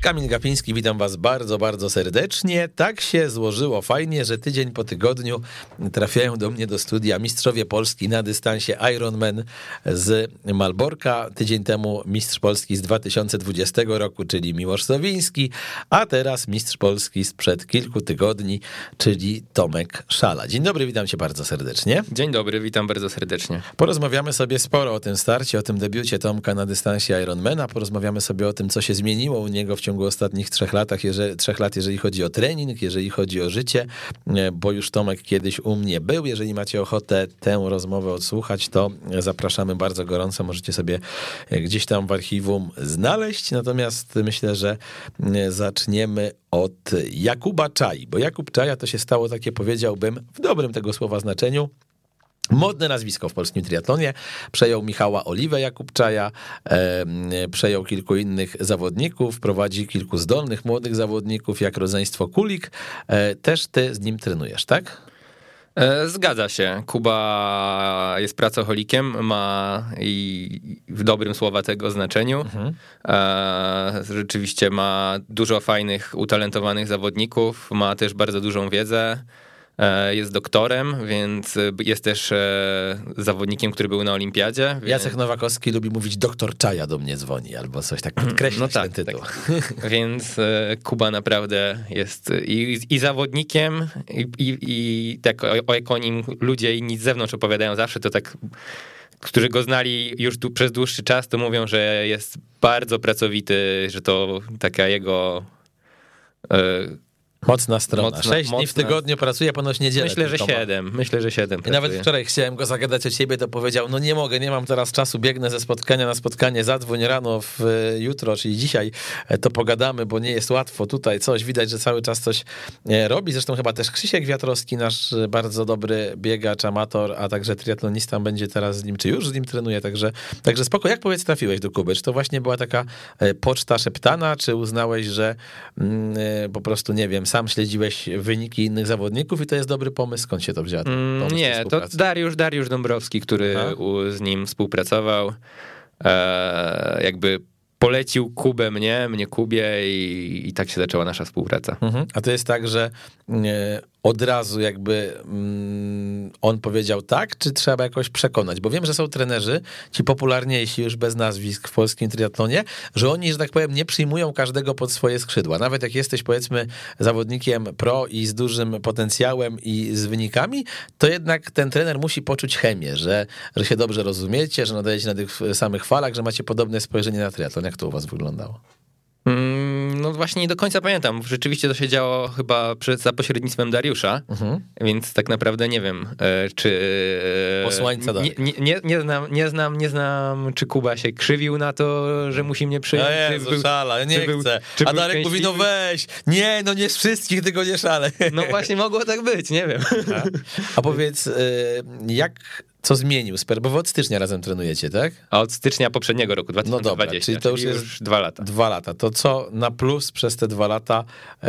Kamil Gapiński, witam was bardzo, bardzo serdecznie. Tak się złożyło fajnie, że tydzień po tygodniu trafiają do mnie do studia mistrzowie Polski na dystansie Ironman z Malborka. Tydzień temu mistrz Polski z 2020 roku, czyli Miłosz Sowiński, a teraz mistrz Polski sprzed kilku tygodni, czyli Tomek Szala. Dzień dobry, witam cię bardzo serdecznie. Dzień dobry, witam bardzo serdecznie. Porozmawiamy sobie sporo o tym starcie, o tym debiucie Tomka na dystansie Ironmana. Porozmawiamy sobie o tym, co się zmieniło u niego w ciągu ostatnich trzech, latach, jeżeli, trzech lat, jeżeli chodzi o trening, jeżeli chodzi o życie, e, bo już Tomek kiedyś u mnie był. Jeżeli macie ochotę tę rozmowę odsłuchać, to zapraszamy bardzo gorąco. Możecie sobie e, gdzieś tam w archiwum znaleźć. Natomiast myślę, że e, zaczniemy od Jakuba Czaj, bo Jakub Czaja to się stało takie, powiedziałbym, w dobrym tego słowa znaczeniu, Modne nazwisko w polskim triatlonie. Przejął Michała Oliwę Jakubczaja, e, przejął kilku innych zawodników, prowadzi kilku zdolnych młodych zawodników, jak rodzeństwo Kulik. E, też ty z nim trenujesz, tak? E, zgadza się. Kuba jest pracocholikiem, ma i w dobrym słowa tego znaczeniu. Mhm. E, rzeczywiście ma dużo fajnych, utalentowanych zawodników, ma też bardzo dużą wiedzę. E, jest doktorem, więc jest też e, zawodnikiem, który był na olimpiadzie. Więc... Jacek Nowakowski lubi mówić doktor Czaja do mnie dzwoni, albo coś tak podkreślić no tak, ten tytuł. Tak. Więc e, Kuba naprawdę jest i, i zawodnikiem, i, i, i tak o, jak o nim ludzie inni z zewnątrz opowiadają zawsze, to tak którzy go znali już tu przez dłuższy czas, to mówią, że jest bardzo pracowity, że to taka jego Mocna strona. Mocna, Sześć dni w tygodniu pracuje, ponoć niedzielę. Myślę, że siedem. Myślę, że siedem. I nawet wczoraj chciałem go zagadać o ciebie, to powiedział, no nie mogę, nie mam teraz czasu, biegnę ze spotkania na spotkanie, zadzwoń rano w e, jutro, czyli dzisiaj e, to pogadamy, bo nie jest łatwo tutaj coś, widać, że cały czas coś e, robi. Zresztą chyba też Krzysiek Wiatrowski, nasz bardzo dobry biegacz, amator, a także triatlonista będzie teraz z nim, czy już z nim trenuje, także, także spoko. Jak powiedz trafiłeś do Kuby? Czy to właśnie była taka poczta szeptana, czy uznałeś, że mm, po prostu, nie wiem, sam śledziłeś wyniki innych zawodników i to jest dobry pomysł, skąd się to wzięło? Mm, nie, to Dariusz, Dariusz Dąbrowski, który u, z nim współpracował, e, jakby polecił Kubę mnie, mnie Kubie i, i tak się zaczęła nasza współpraca. Mhm. A to jest tak, że e, od razu jakby mm, on powiedział tak, czy trzeba jakoś przekonać? Bo wiem, że są trenerzy, ci popularniejsi już bez nazwisk w polskim triatlonie, że oni, że tak powiem, nie przyjmują każdego pod swoje skrzydła. Nawet jak jesteś powiedzmy zawodnikiem pro i z dużym potencjałem i z wynikami, to jednak ten trener musi poczuć chemię, że, że się dobrze rozumiecie, że nadajecie na tych samych falach, że macie podobne spojrzenie na triatlon. Jak to u was wyglądało? Mm, no właśnie nie do końca pamiętam. Rzeczywiście to się działo chyba przed, za pośrednictwem Dariusza, mhm. więc tak naprawdę nie wiem, e, czy... E, Posłańca nie, nie, nie, nie, znam, nie, znam, nie znam, czy Kuba się krzywił na to, że musi mnie przyjąć. No Jezu, był, szala, nie był, chcę. A Darek mówi, no weź, nie, no nie z wszystkich, tylko nie szale. No właśnie mogło tak być, nie wiem. A, a powiedz, e, jak co zmienił? Bo od stycznia razem trenujecie, tak? A od stycznia poprzedniego roku, 2020. No dobra, czyli to już jest już dwa lata. Dwa lata. To co na plus przez te dwa lata e,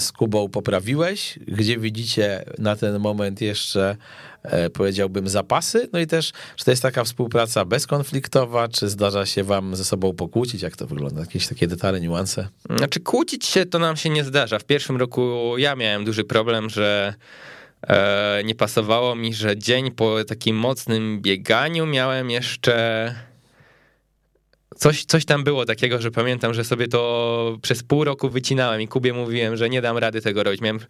z Kubą poprawiłeś? Gdzie widzicie na ten moment jeszcze, e, powiedziałbym, zapasy? No i też, czy to jest taka współpraca bezkonfliktowa, czy zdarza się wam ze sobą pokłócić? Jak to wygląda? Jakieś takie detale, niuanse? Znaczy kłócić się to nam się nie zdarza. W pierwszym roku ja miałem duży problem, że nie pasowało mi, że dzień po takim mocnym bieganiu miałem jeszcze. Coś, coś tam było takiego, że pamiętam, że sobie to przez pół roku wycinałem i Kubie mówiłem, że nie dam rady tego robić. Miałem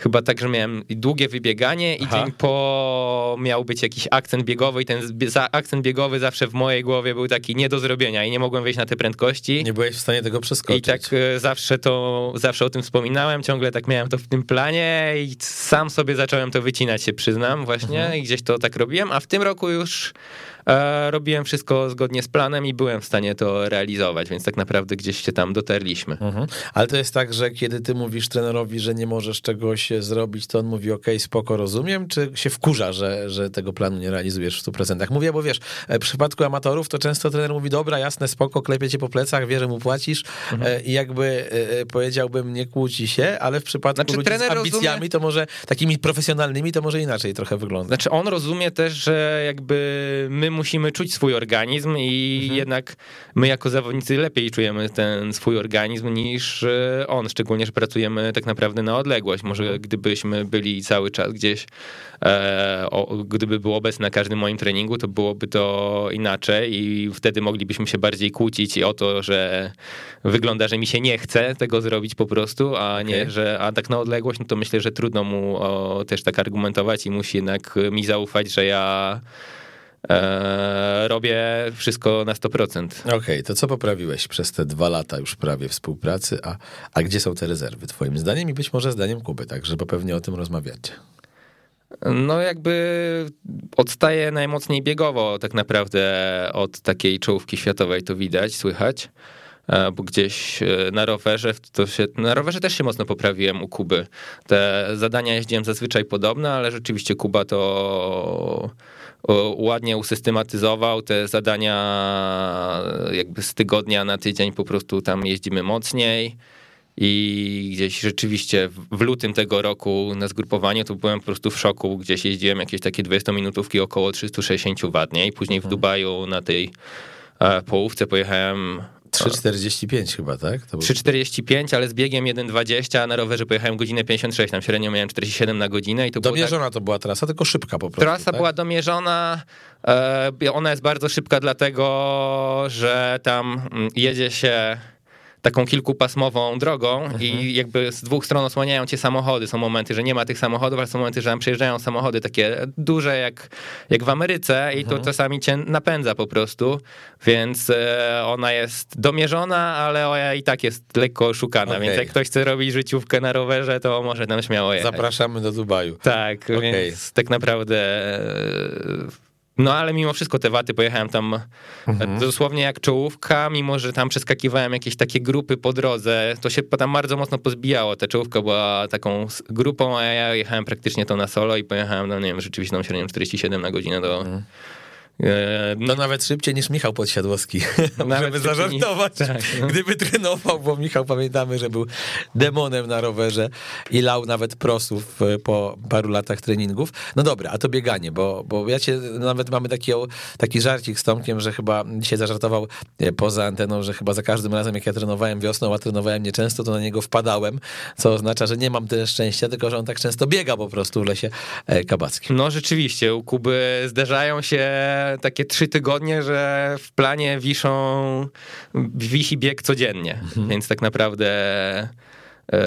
chyba tak, że miałem długie wybieganie i Aha. dzień po miał być jakiś akcent biegowy i ten akcent biegowy zawsze w mojej głowie był taki nie do zrobienia i nie mogłem wejść na te prędkości. Nie byłeś w stanie tego przeskoczyć. I tak e, zawsze to, zawsze o tym wspominałem, ciągle tak miałem to w tym planie i sam sobie zacząłem to wycinać, się przyznam właśnie mhm. i gdzieś to tak robiłem, a w tym roku już robiłem wszystko zgodnie z planem i byłem w stanie to realizować, więc tak naprawdę gdzieś się tam dotarliśmy. Mhm. Ale to jest tak, że kiedy ty mówisz trenerowi, że nie możesz czegoś zrobić, to on mówi, ok, spoko, rozumiem, czy się wkurza, że, że tego planu nie realizujesz w 100%? Mówię, bo wiesz, e, w przypadku amatorów to często trener mówi, dobra, jasne, spoko, klepie cię po plecach, wie, że mu płacisz mhm. E, i jakby powiedziałbym, nie kłóci się, ale w przypadku znaczy, ludzi z ambicjami, rozumie... to może takimi profesjonalnymi, to może inaczej trochę wygląda. Znaczy on rozumie też, że jakby my musimy czuć swój organizm i Mhm. jednak my jako zawodnicy lepiej czujemy ten swój organizm niż e, on, szczególnie, że pracujemy tak naprawdę na odległość. Może Mhm. gdybyśmy byli cały czas gdzieś, e, o, gdyby był obecny na każdym moim treningu, to byłoby to inaczej i wtedy moglibyśmy się bardziej kłócić o to, że wygląda, że mi się nie chce tego zrobić po prostu, a nie, Okej. że a tak na odległość, no to myślę, że trudno mu o, też tak argumentować i musi jednak mi zaufać, że ja e, robię wszystko na 100%. Okej, to co poprawiłeś przez te dwa lata już prawie współpracy, a, a gdzie są te rezerwy twoim zdaniem i być może zdaniem Kuby, także bo pewnie o tym rozmawiacie. No jakby odstaje najmocniej biegowo tak naprawdę od takiej czołówki światowej, to widać, słychać. E, Bo gdzieś e, na rowerze, to się, na rowerze też się mocno poprawiłem u Kuby. Te zadania jeździłem zazwyczaj podobne, ale rzeczywiście Kuba to ładnie usystematyzował. Te zadania jakby z tygodnia na tydzień po prostu tam jeździmy mocniej. I gdzieś rzeczywiście w- lutym tego roku na zgrupowaniu to byłem po prostu w szoku. Gdzieś jeździłem jakieś takie 20-minutówki około 360 ładniej. Później w Dubaju na tej e, połówce pojechałem 3,45 chyba, tak? Był... 3,45, ale z biegiem 1,20, a na rowerze pojechałem godzinę 56. Tam średnio miałem 47 na godzinę i to było tak, Domierzona to była trasa, tylko szybka po prostu. Trasa tak? była domierzona. e, Ona jest bardzo szybka, dlatego że tam mm, jedzie się taką kilkupasmową drogą Mhm. i jakby z dwóch stron osłaniają cię samochody. Są momenty, że nie ma tych samochodów, ale są momenty, że tam przejeżdżają samochody takie duże jak, jak w Ameryce i Mhm. to czasami cię napędza po prostu, więc e, ona jest domierzona, ale ona i tak jest lekko oszukana, Okej. więc jak ktoś chce robić życiówkę na rowerze, to może tam śmiało jechać. Zapraszamy do Dubaju. Tak, Okej. więc tak naprawdę. No ale mimo wszystko te waty pojechałem tam Mhm. e, dosłownie jak czołówka, mimo że tam przeskakiwałem jakieś takie grupy po drodze, to się tam bardzo mocno pozbijało. Ta czołówka była taką grupą, a ja jechałem praktycznie to na solo i pojechałem, no nie wiem, rzeczywiście tą średnią 47 na godzinę do... Mhm. E, No nawet szybciej niż Michał Podsiadłowski. Nawet Żeby zażartować. Tak, no. Gdyby trenował, bo Michał pamiętamy, że był demonem na rowerze i lał nawet prosów e, po paru latach treningów. No dobra, a to bieganie, bo, bo ja cię nawet mamy taki, taki żarcik z Tomkiem, że chyba dzisiaj zażartował e, poza anteną, że chyba za każdym razem jak ja trenowałem wiosną, a trenowałem nieczęsto, to na niego wpadałem, co oznacza, że nie mam tyle szczęścia, tylko że on tak często biega po prostu w lesie kabackim. No rzeczywiście, u Kuby zdarzają się takie trzy tygodnie, że w planie wiszą, wisi bieg codziennie, więc tak naprawdę e,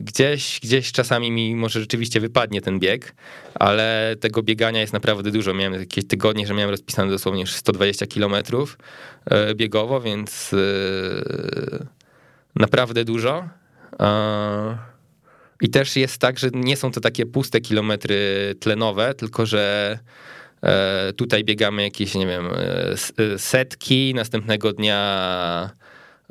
gdzieś, gdzieś czasami mi może rzeczywiście wypadnie ten bieg, ale tego biegania jest naprawdę dużo. Miałem jakieś tygodnie, że miałem rozpisane dosłownie już 120 kilometrów e, biegowo, więc e, naprawdę dużo. I też jest tak, że nie są to takie puste kilometry tlenowe, tylko że tutaj biegamy jakieś, nie wiem, e, e, setki, następnego dnia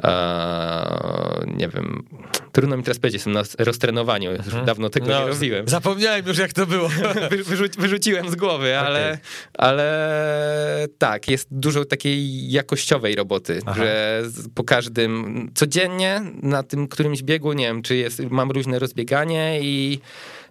e, nie wiem, trudno mi teraz powiedzieć, jestem na roztrenowaniu, już dawno tego nie robiłem. Zapomniałem już jak to było. Wy, wyrzu- wyrzuciłem z głowy, ale, ale tak, jest dużo takiej jakościowej roboty, Aha. że po każdym, codziennie na tym którymś biegu, nie wiem, czy jest, mam różne rozbieganie i,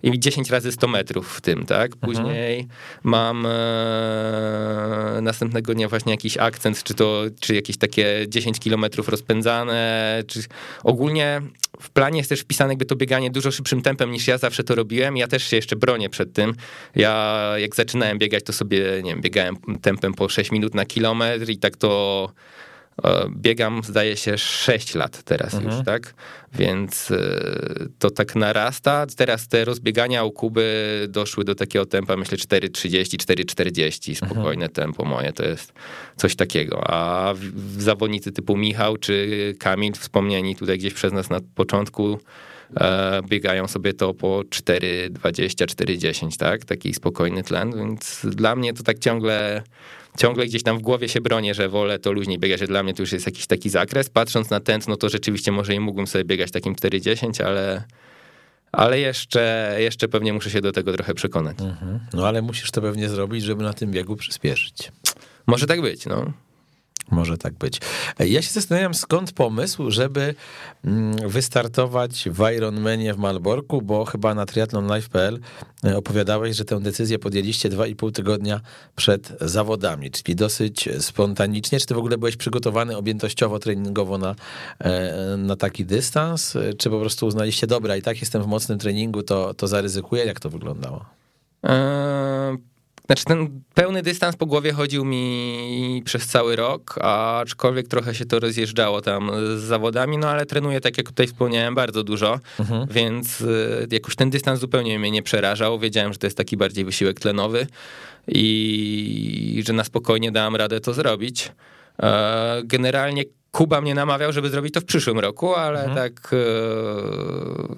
i 10 razy 100 metrów w tym, tak? Później mam e, następnego dnia właśnie jakiś akcent, czy to, czy jakieś takie 10 kilometrów rozpędzane, czy ogólnie w planie jest też wpisane jakby to bieganie dużo szybszym tempem niż ja zawsze to robiłem. Ja też się jeszcze bronię przed tym. Ja jak zaczynałem biegać, to sobie, nie wiem, biegałem tempem po 6 minut na kilometr i tak to biegam, zdaje się, 6 lat teraz już, tak? Więc e, to tak narasta. Teraz te rozbiegania u Kuby doszły do takiego tempa, myślę 4,30, 4,40. Spokojne tempo moje to jest coś takiego. A zawodnicy typu Michał czy Kamil, wspomniani tutaj gdzieś przez nas na początku, e, biegają sobie to po 4,20, 4,10, tak? Taki spokojny tlen, więc dla mnie to tak ciągle ciągle gdzieś tam w głowie się bronię, że wolę to luźniej biegać, że dla mnie to już jest jakiś taki zakres. Patrząc na tętno, to rzeczywiście może i mógłbym sobie biegać takim 4,10, ale, ale jeszcze, jeszcze pewnie muszę się do tego trochę przekonać. No ale musisz to pewnie zrobić, żeby na tym biegu przyspieszyć. Może tak być, no. Może tak być. Ja się zastanawiam, skąd pomysł, żeby mm, wystartować w Ironmanie w Malborku, bo chyba na triathlonlife.pl e, opowiadałeś, że tę decyzję podjęliście dwa i pół tygodnia przed zawodami, czyli dosyć spontanicznie. Czy ty w ogóle byłeś przygotowany objętościowo, treningowo na, e, na taki dystans, czy po prostu uznaliście, dobra, i tak jestem w mocnym treningu, to, to zaryzykuję? Jak to wyglądało? Eee znaczy ten pełny dystans po głowie chodził mi przez cały rok, aczkolwiek trochę się to rozjeżdżało tam z zawodami, no ale trenuję, tak jak tutaj wspomniałem, bardzo dużo, mhm. więc y, jakoś ten dystans zupełnie mnie nie przerażał. Wiedziałem, że to jest taki bardziej wysiłek tlenowy i że na spokojnie dałem radę to zrobić. E, generalnie Kuba mnie namawiał, żeby zrobić to w przyszłym roku, ale mhm. tak e,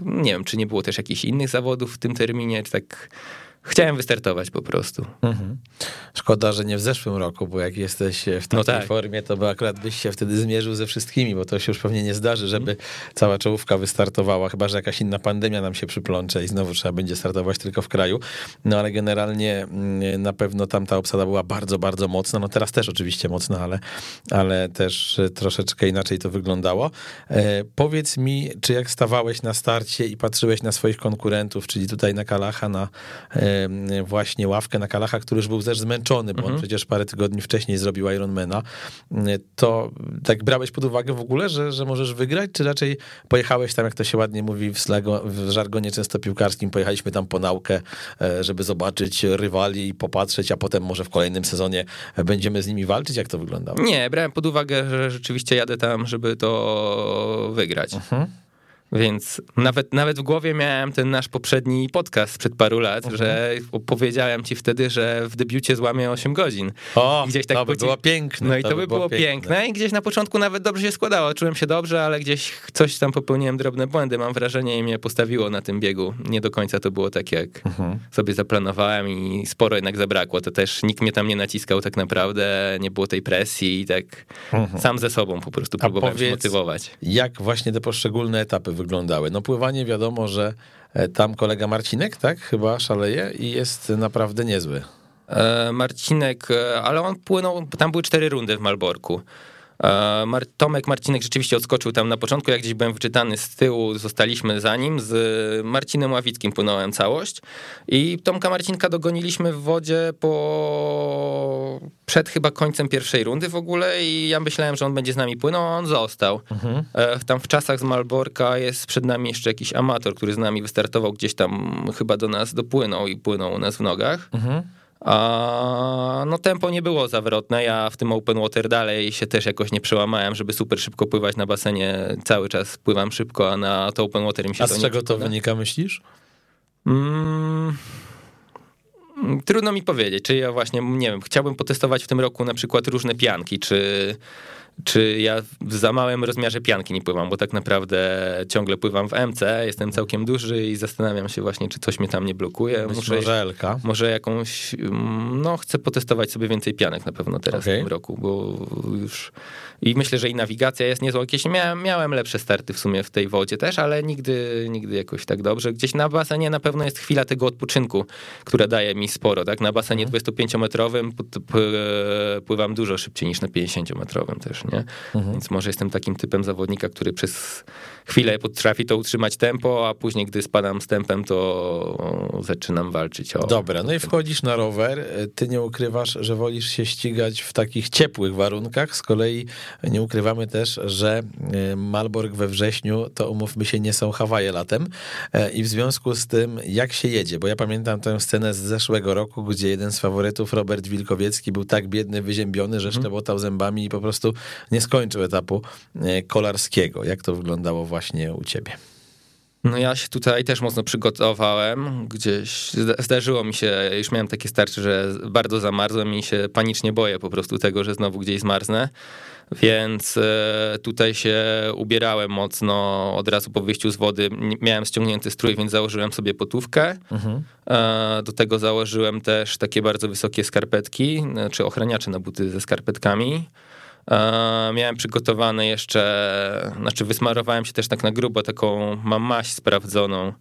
nie wiem, czy nie było też jakichś innych zawodów w tym terminie, czy tak Chciałem wystartować po prostu. Mhm. Szkoda, że nie w zeszłym roku, bo jak jesteś w takiej no tak. formie, to by akurat byś się wtedy zmierzył ze wszystkimi, bo to się już pewnie nie zdarzy, żeby mhm. cała czołówka wystartowała, chyba że jakaś inna pandemia nam się przyplącze i znowu trzeba będzie startować tylko w kraju. No ale generalnie mm, na pewno tam ta obsada była bardzo, bardzo mocna. No teraz też oczywiście mocna, ale, ale też troszeczkę inaczej to wyglądało. E, powiedz mi, czy jak stawałeś na starcie i patrzyłeś na swoich konkurentów, czyli tutaj na Kalacha, na e, właśnie ławkę na Kalacha, który już był też zmęczony, bo on mhm. przecież parę tygodni wcześniej zrobił Ironmana, to tak brałeś pod uwagę w ogóle, że, że możesz wygrać, czy raczej pojechałeś tam, jak to się ładnie mówi w, slago, w żargonie często piłkarskim, pojechaliśmy tam po naukę, e, żeby zobaczyć rywali i popatrzeć, a potem może w kolejnym sezonie będziemy z nimi walczyć? Jak to wyglądało? Nie, brałem pod uwagę, że rzeczywiście jadę tam, żeby to wygrać. Mhm. Więc nawet, nawet w głowie miałem ten nasz poprzedni podcast sprzed paru lat, uh-huh. że powiedziałem ci wtedy, że w debiucie złamię 8 godzin. O, I gdzieś tak to by było piękne. No i to, by, było, piękne. piękne. I gdzieś na początku nawet dobrze się składało. Czułem się dobrze, ale gdzieś coś tam popełniłem drobne błędy. Mam wrażenie i mnie postawiło na tym biegu. Nie do końca to było tak, jak uh-huh. sobie zaplanowałem i sporo jednak zabrakło. To też nikt mnie tam nie naciskał tak naprawdę, nie było tej presji i tak uh-huh. sam ze sobą po prostu próbowałem powiedz, się motywować. Jak właśnie te poszczególne etapy wyglądały? No pływanie wiadomo, że e, tam kolega Marcinek, tak, chyba szaleje i jest naprawdę niezły. E, Marcinek, e, ale on płynął, tam były cztery rundy w Malborku. Tomek Marcinek rzeczywiście odskoczył tam na początku, jak gdzieś byłem wyczytany z tyłu, zostaliśmy za nim, z Marcinem Ławickim płynąłem całość i Tomka Marcinka dogoniliśmy w wodzie po przed chyba końcem pierwszej rundy w ogóle i ja myślałem, że on będzie z nami płynął, a on został. Mhm. E, tam w czasach z Malborka jest przed nami jeszcze jakiś amator, który z nami wystartował gdzieś tam chyba do nas dopłynął i płynął u nas w nogach. Mhm. A, no tempo nie było zawrotne, ja w tym open water dalej się też jakoś nie przełamałem, żeby super szybko pływać na basenie, cały czas pływam szybko, a na to open water mi się a to nie A z czego to wynika, myślisz? Mm, trudno mi powiedzieć, czy ja właśnie, nie wiem, chciałbym potestować w tym roku na przykład różne pianki, czy czy ja w za małym rozmiarze pianki nie pływam, bo tak naprawdę ciągle pływam w MC, jestem całkiem duży i zastanawiam się właśnie, czy coś mnie tam nie blokuje. Muszę, może Elka? Może jakąś, mm, no chcę potestować sobie więcej pianek na pewno teraz okay. w tym roku, bo już i myślę, że i nawigacja jest niezła. Jakieś miałem, miałem lepsze starty w sumie w tej wodzie też, ale nigdy, nigdy jakoś tak dobrze. Gdzieś na basenie na pewno jest chwila tego odpoczynku, która daje mi sporo, tak? Na basenie 25-metrowym mhm. pływam dużo szybciej niż na 50-metrowym też, nie? Mhm. Więc może jestem takim typem zawodnika, który przez chwilę potrafi to utrzymać tempo, a później, gdy spadam z tempem, to zaczynam walczyć o... Dobra, no i wchodzisz na rower, ty nie ukrywasz, że wolisz się ścigać w takich ciepłych warunkach, z kolei nie ukrywamy też, że e, Malbork we wrześniu, to umówmy się, nie są Hawaje latem e, i w związku z tym, jak się jedzie, bo ja pamiętam tę scenę z zeszłego roku, gdzie jeden z faworytów, Robert Wilkowiecki, był tak biedny, wyziębiony, że mhm. szczebotał zębami i po prostu nie skończył etapu e, kolarskiego. Jak to wyglądało właśnie u ciebie? No ja się tutaj też mocno przygotowałem. Gdzieś zdarzyło mi się, już miałem takie starcie, że bardzo zamarzłem i się panicznie boję po prostu tego, że znowu gdzieś zmarznę. Więc e, tutaj się ubierałem mocno od razu po wyjściu z wody. Miałem ściągnięty strój, więc założyłem sobie potówkę. Mhm. E, do tego założyłem też takie bardzo wysokie skarpetki, czy ochraniacze na buty ze skarpetkami. Miałem przygotowane jeszcze, znaczy wysmarowałem się też tak na grubo, taką mam sprawdzoną,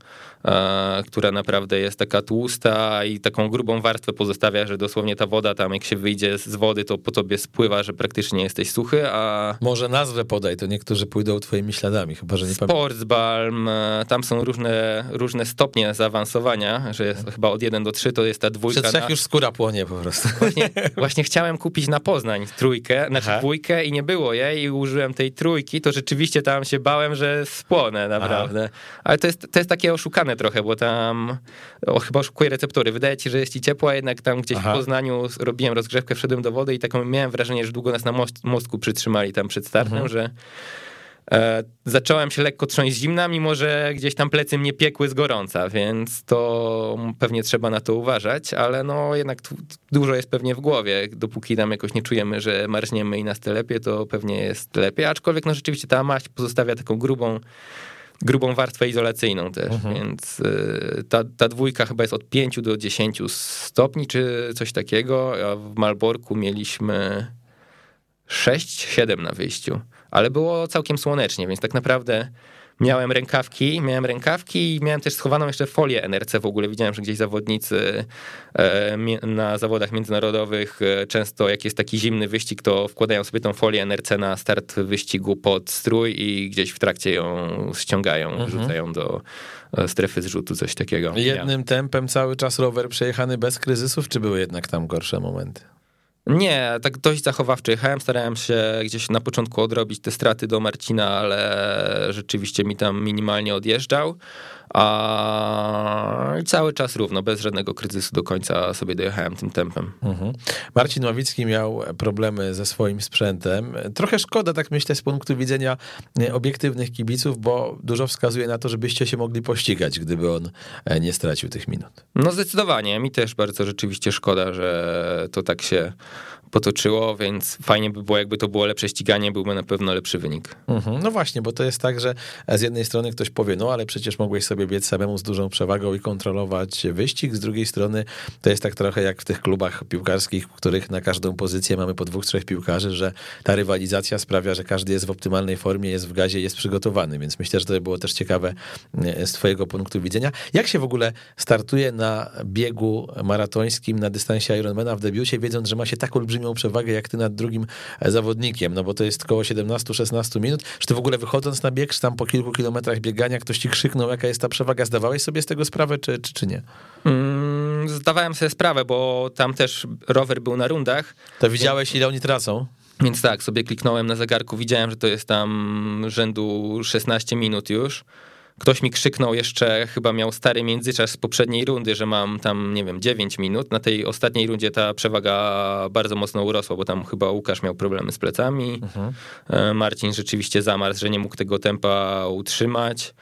która naprawdę jest taka tłusta i taką grubą warstwę pozostawia, że dosłownie ta woda tam jak się wyjdzie z wody, to po tobie spływa, że praktycznie jesteś suchy, a... Może nazwę podaj, to niektórzy pójdą twoimi śladami, chyba, że nie pamiętam. Sportsbalm, e, tam są różne, różne stopnie zaawansowania, że jest chyba od 1 do 3, to jest ta dwójka. Przy trzech na... już skóra płonie po prostu. Właśnie, właśnie chciałem kupić na Poznań trójkę, znaczy Aha. dwójkę i nie było jej i użyłem tej trójki, to rzeczywiście tam się bałem, że spłonę naprawdę. Aha. Ale to jest, to jest takie oszukane trochę, bo tam o, chyba oszukuje receptory. Wydaje ci, że jest ci ciepło, a jednak tam gdzieś Aha. w Poznaniu robiłem rozgrzewkę, wszedłem do wody i taką miałem wrażenie, że długo nas na most, mostku przytrzymali tam przed startem, mhm. że zacząłem się lekko trząść zimna, mimo że gdzieś tam plecy mnie piekły z gorąca, więc to pewnie trzeba na to uważać, ale no jednak dużo jest pewnie w głowie. Dopóki tam jakoś nie czujemy, że marzniemy i nas te lepiej, to pewnie jest lepiej, aczkolwiek no rzeczywiście ta maść pozostawia taką grubą grubą warstwę izolacyjną też, mhm. więc y, ta, ta dwójka chyba jest od 5 do 10 stopni, czy coś takiego, a w Malborku mieliśmy 6-7 na wyjściu, ale było całkiem słonecznie, więc tak naprawdę Miałem rękawki, miałem rękawki i miałem też schowaną jeszcze folię NRC w ogóle. Widziałem, że gdzieś zawodnicy e, na zawodach międzynarodowych e, często jak jest taki zimny wyścig, to wkładają sobie tą folię NRC na start wyścigu pod strój i gdzieś w trakcie ją ściągają, mhm. rzucają do e, strefy zrzutu, coś takiego. Jednym ja. tempem cały czas rower przejechany bez kryzysów, czy były jednak tam gorsze momenty? Nie, tak dość zachowawczy jechałem, starałem się gdzieś na początku odrobić te straty do Marcina, ale rzeczywiście mi tam minimalnie odjeżdżał. A cały czas równo, bez żadnego kryzysu do końca sobie dojechałem tym tempem. Mhm. Marcin Ławicki miał problemy ze swoim sprzętem. Trochę szkoda, tak myślę, z punktu widzenia obiektywnych kibiców, bo dużo wskazuje na to, żebyście się mogli pościgać, gdyby on e, nie stracił tych minut. No zdecydowanie, mi też bardzo rzeczywiście szkoda, że to tak się potoczyło, więc fajnie by było, jakby to było lepsze ściganie, byłby na pewno lepszy wynik. Mhm. No właśnie, bo to jest tak, że z jednej strony ktoś powie, no ale przecież mogłeś sobie biec samemu z dużą przewagą i kontrolować wyścig, z drugiej strony to jest tak trochę jak w tych klubach piłkarskich, w których na każdą pozycję mamy po dwóch, trzech piłkarzy, że ta rywalizacja sprawia, że każdy jest w optymalnej formie, jest w gazie, jest przygotowany, więc myślę, że to by było też ciekawe e, z twojego punktu widzenia. Jak się w ogóle startuje na biegu maratońskim na dystansie Ironmana w debiucie, wiedząc, że ma się tak olbrzymią przewagę jak ty nad drugim e, zawodnikiem, no bo to jest około 17-16 minut. Czy ty w ogóle wychodząc na bieg, czy tam po kilku kilometrach biegania ktoś ci krzyknął, jaka jest ta przewaga? Zdawałeś sobie z tego sprawę, czy, czy, czy nie? Mm, zdawałem sobie sprawę, bo tam też rower był na rundach. To widziałeś, ile oni tracą? Więc tak, sobie kliknąłem na zegarku, widziałem, że to jest tam rzędu 16 minut już. Ktoś mi krzyknął jeszcze, chyba miał stary międzyczas z poprzedniej rundy, że mam tam, nie wiem, 9 minut. Na tej ostatniej rundzie ta przewaga bardzo mocno urosła, bo tam chyba Łukasz miał problemy z plecami. Mhm. E, Marcin rzeczywiście zamarzł, że nie mógł tego tempa utrzymać.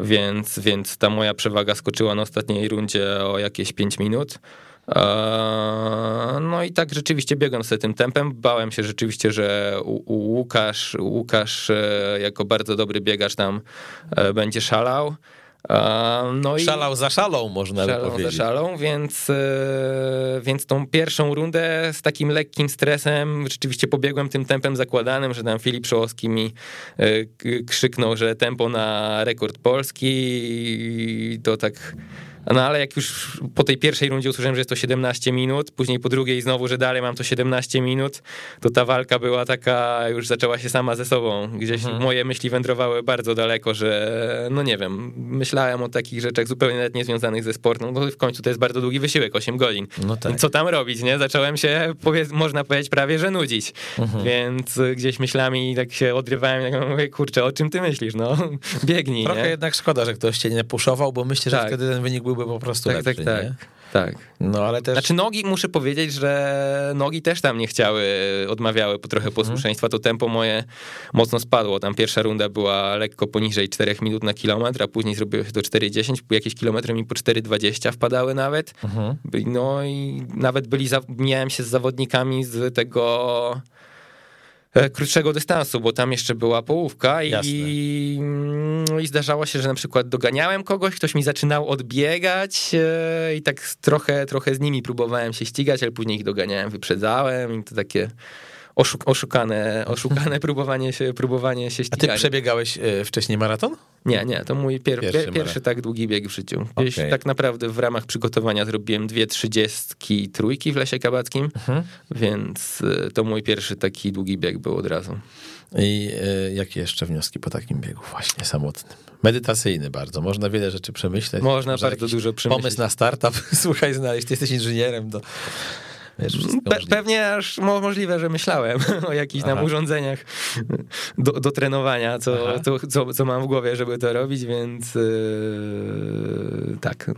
Więc, więc ta moja przewaga skoczyła na ostatniej rundzie o jakieś 5 minut. No i tak rzeczywiście biegłem sobie tym tempem. Bałem się rzeczywiście, że Łukasz, Łukasz e, jako bardzo dobry biegacz tam e, będzie szalał. No szalał za szalą, można szalał by powiedzieć. za szalą, więc, e, więc tą pierwszą rundę z takim lekkim stresem rzeczywiście pobiegłem tym tempem zakładanym, że tam Filip Szołowski mi krzyknął, że tempo na rekord polski i to tak no ale jak już po tej pierwszej rundzie usłyszałem, że jest to 17 minut, później po drugiej znowu, że dalej mam to 17 minut, to ta walka była taka, już zaczęła się sama ze sobą. Gdzieś mhm. moje myśli wędrowały bardzo daleko, że no nie wiem, myślałem o takich rzeczach zupełnie nawet niezwiązanych ze sportem, no w końcu to jest bardzo długi wysiłek, 8 godzin. No tak. Co tam robić, nie? Zacząłem się, powiedz, można powiedzieć, prawie że nudzić. Mhm. Więc gdzieś myślami tak się odrywałem, jak mówię, kurczę, o czym ty myślisz, no? Biegnij, Trochę nie? jednak szkoda, że ktoś cię nie puszował, bo myślę, że tak. wtedy ten wynik był byłby po prostu tak, lepszy, tak, tak. Tak. No ale też. Znaczy nogi, muszę powiedzieć, że nogi też tam nie chciały, odmawiały po trochę posłuszeństwa. To tempo moje mocno spadło. Tam pierwsza runda była lekko poniżej 4 minut na kilometr, a później zrobiło się do 4,10. Jakieś kilometry mi po 4,20 wpadały nawet. Mhm. No i nawet byli, miałem się z zawodnikami z tego krótszego dystansu, bo tam jeszcze była połówka i, no i zdarzało się, że na przykład doganiałem kogoś, ktoś mi zaczynał odbiegać e, i tak trochę, trochę z nimi próbowałem się ścigać, ale później ich doganiałem, wyprzedzałem i to takie oszuk oszukane, oszukane próbowanie się, próbowanie się A ścigania. ty przebiegałeś e, wcześniej maraton? Nie, nie, to mój pier Pierwszy pierwszy, pierwszy tak długi bieg w życiu. Gdzieś Okej. tak naprawdę w ramach przygotowania zrobiłem dwie trzydziestki trójki w Lesie Kabackim, Mhm. więc y, to mój pierwszy taki długi bieg był od razu. I e, jakie jeszcze wnioski po takim biegu właśnie samotnym? Medytacyjny bardzo. Można wiele rzeczy przemyśleć. Można bardzo dużo przemyśleć. Pomysł na startup, słuchaj, znaleźć. Ty jesteś inżynierem, to wiesz, wszystko Pe pewnie aż mo możliwe, że myślałem o jakichś tam urządzeniach do, do trenowania, co, co, co, co mam w głowie, żeby to robić, więc yy, tak.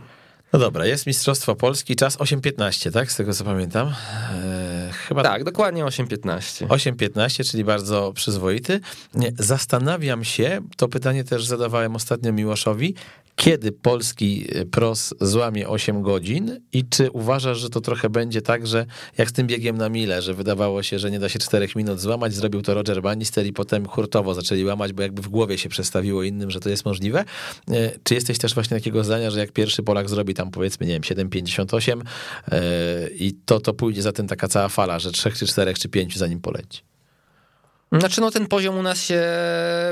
No dobra, jest Mistrzostwo Polski, czas 8.15, tak? Z tego co pamiętam. E, chyba Tak, dokładnie 8.15. 8.15, czyli bardzo przyzwoity. Nie, Zastanawiam się, to pytanie też zadawałem ostatnio Miłoszowi, kiedy polski pros złamie 8 godzin i czy uważasz, że to trochę będzie tak, że jak z tym biegiem na mile, że wydawało się, że nie da się 4 minut złamać, zrobił to Roger Bannister i potem hurtowo zaczęli łamać, bo jakby w głowie się przestawiło innym, że to jest możliwe. E, Czy jesteś też właśnie takiego zdania, że jak pierwszy Polak zrobi tam powiedzmy, nie wiem, 7,58 e, i to, to pójdzie za tym taka cała fala, że trzech czy czterech czy pięciu zanim poleci. Znaczy, no ten poziom u nas się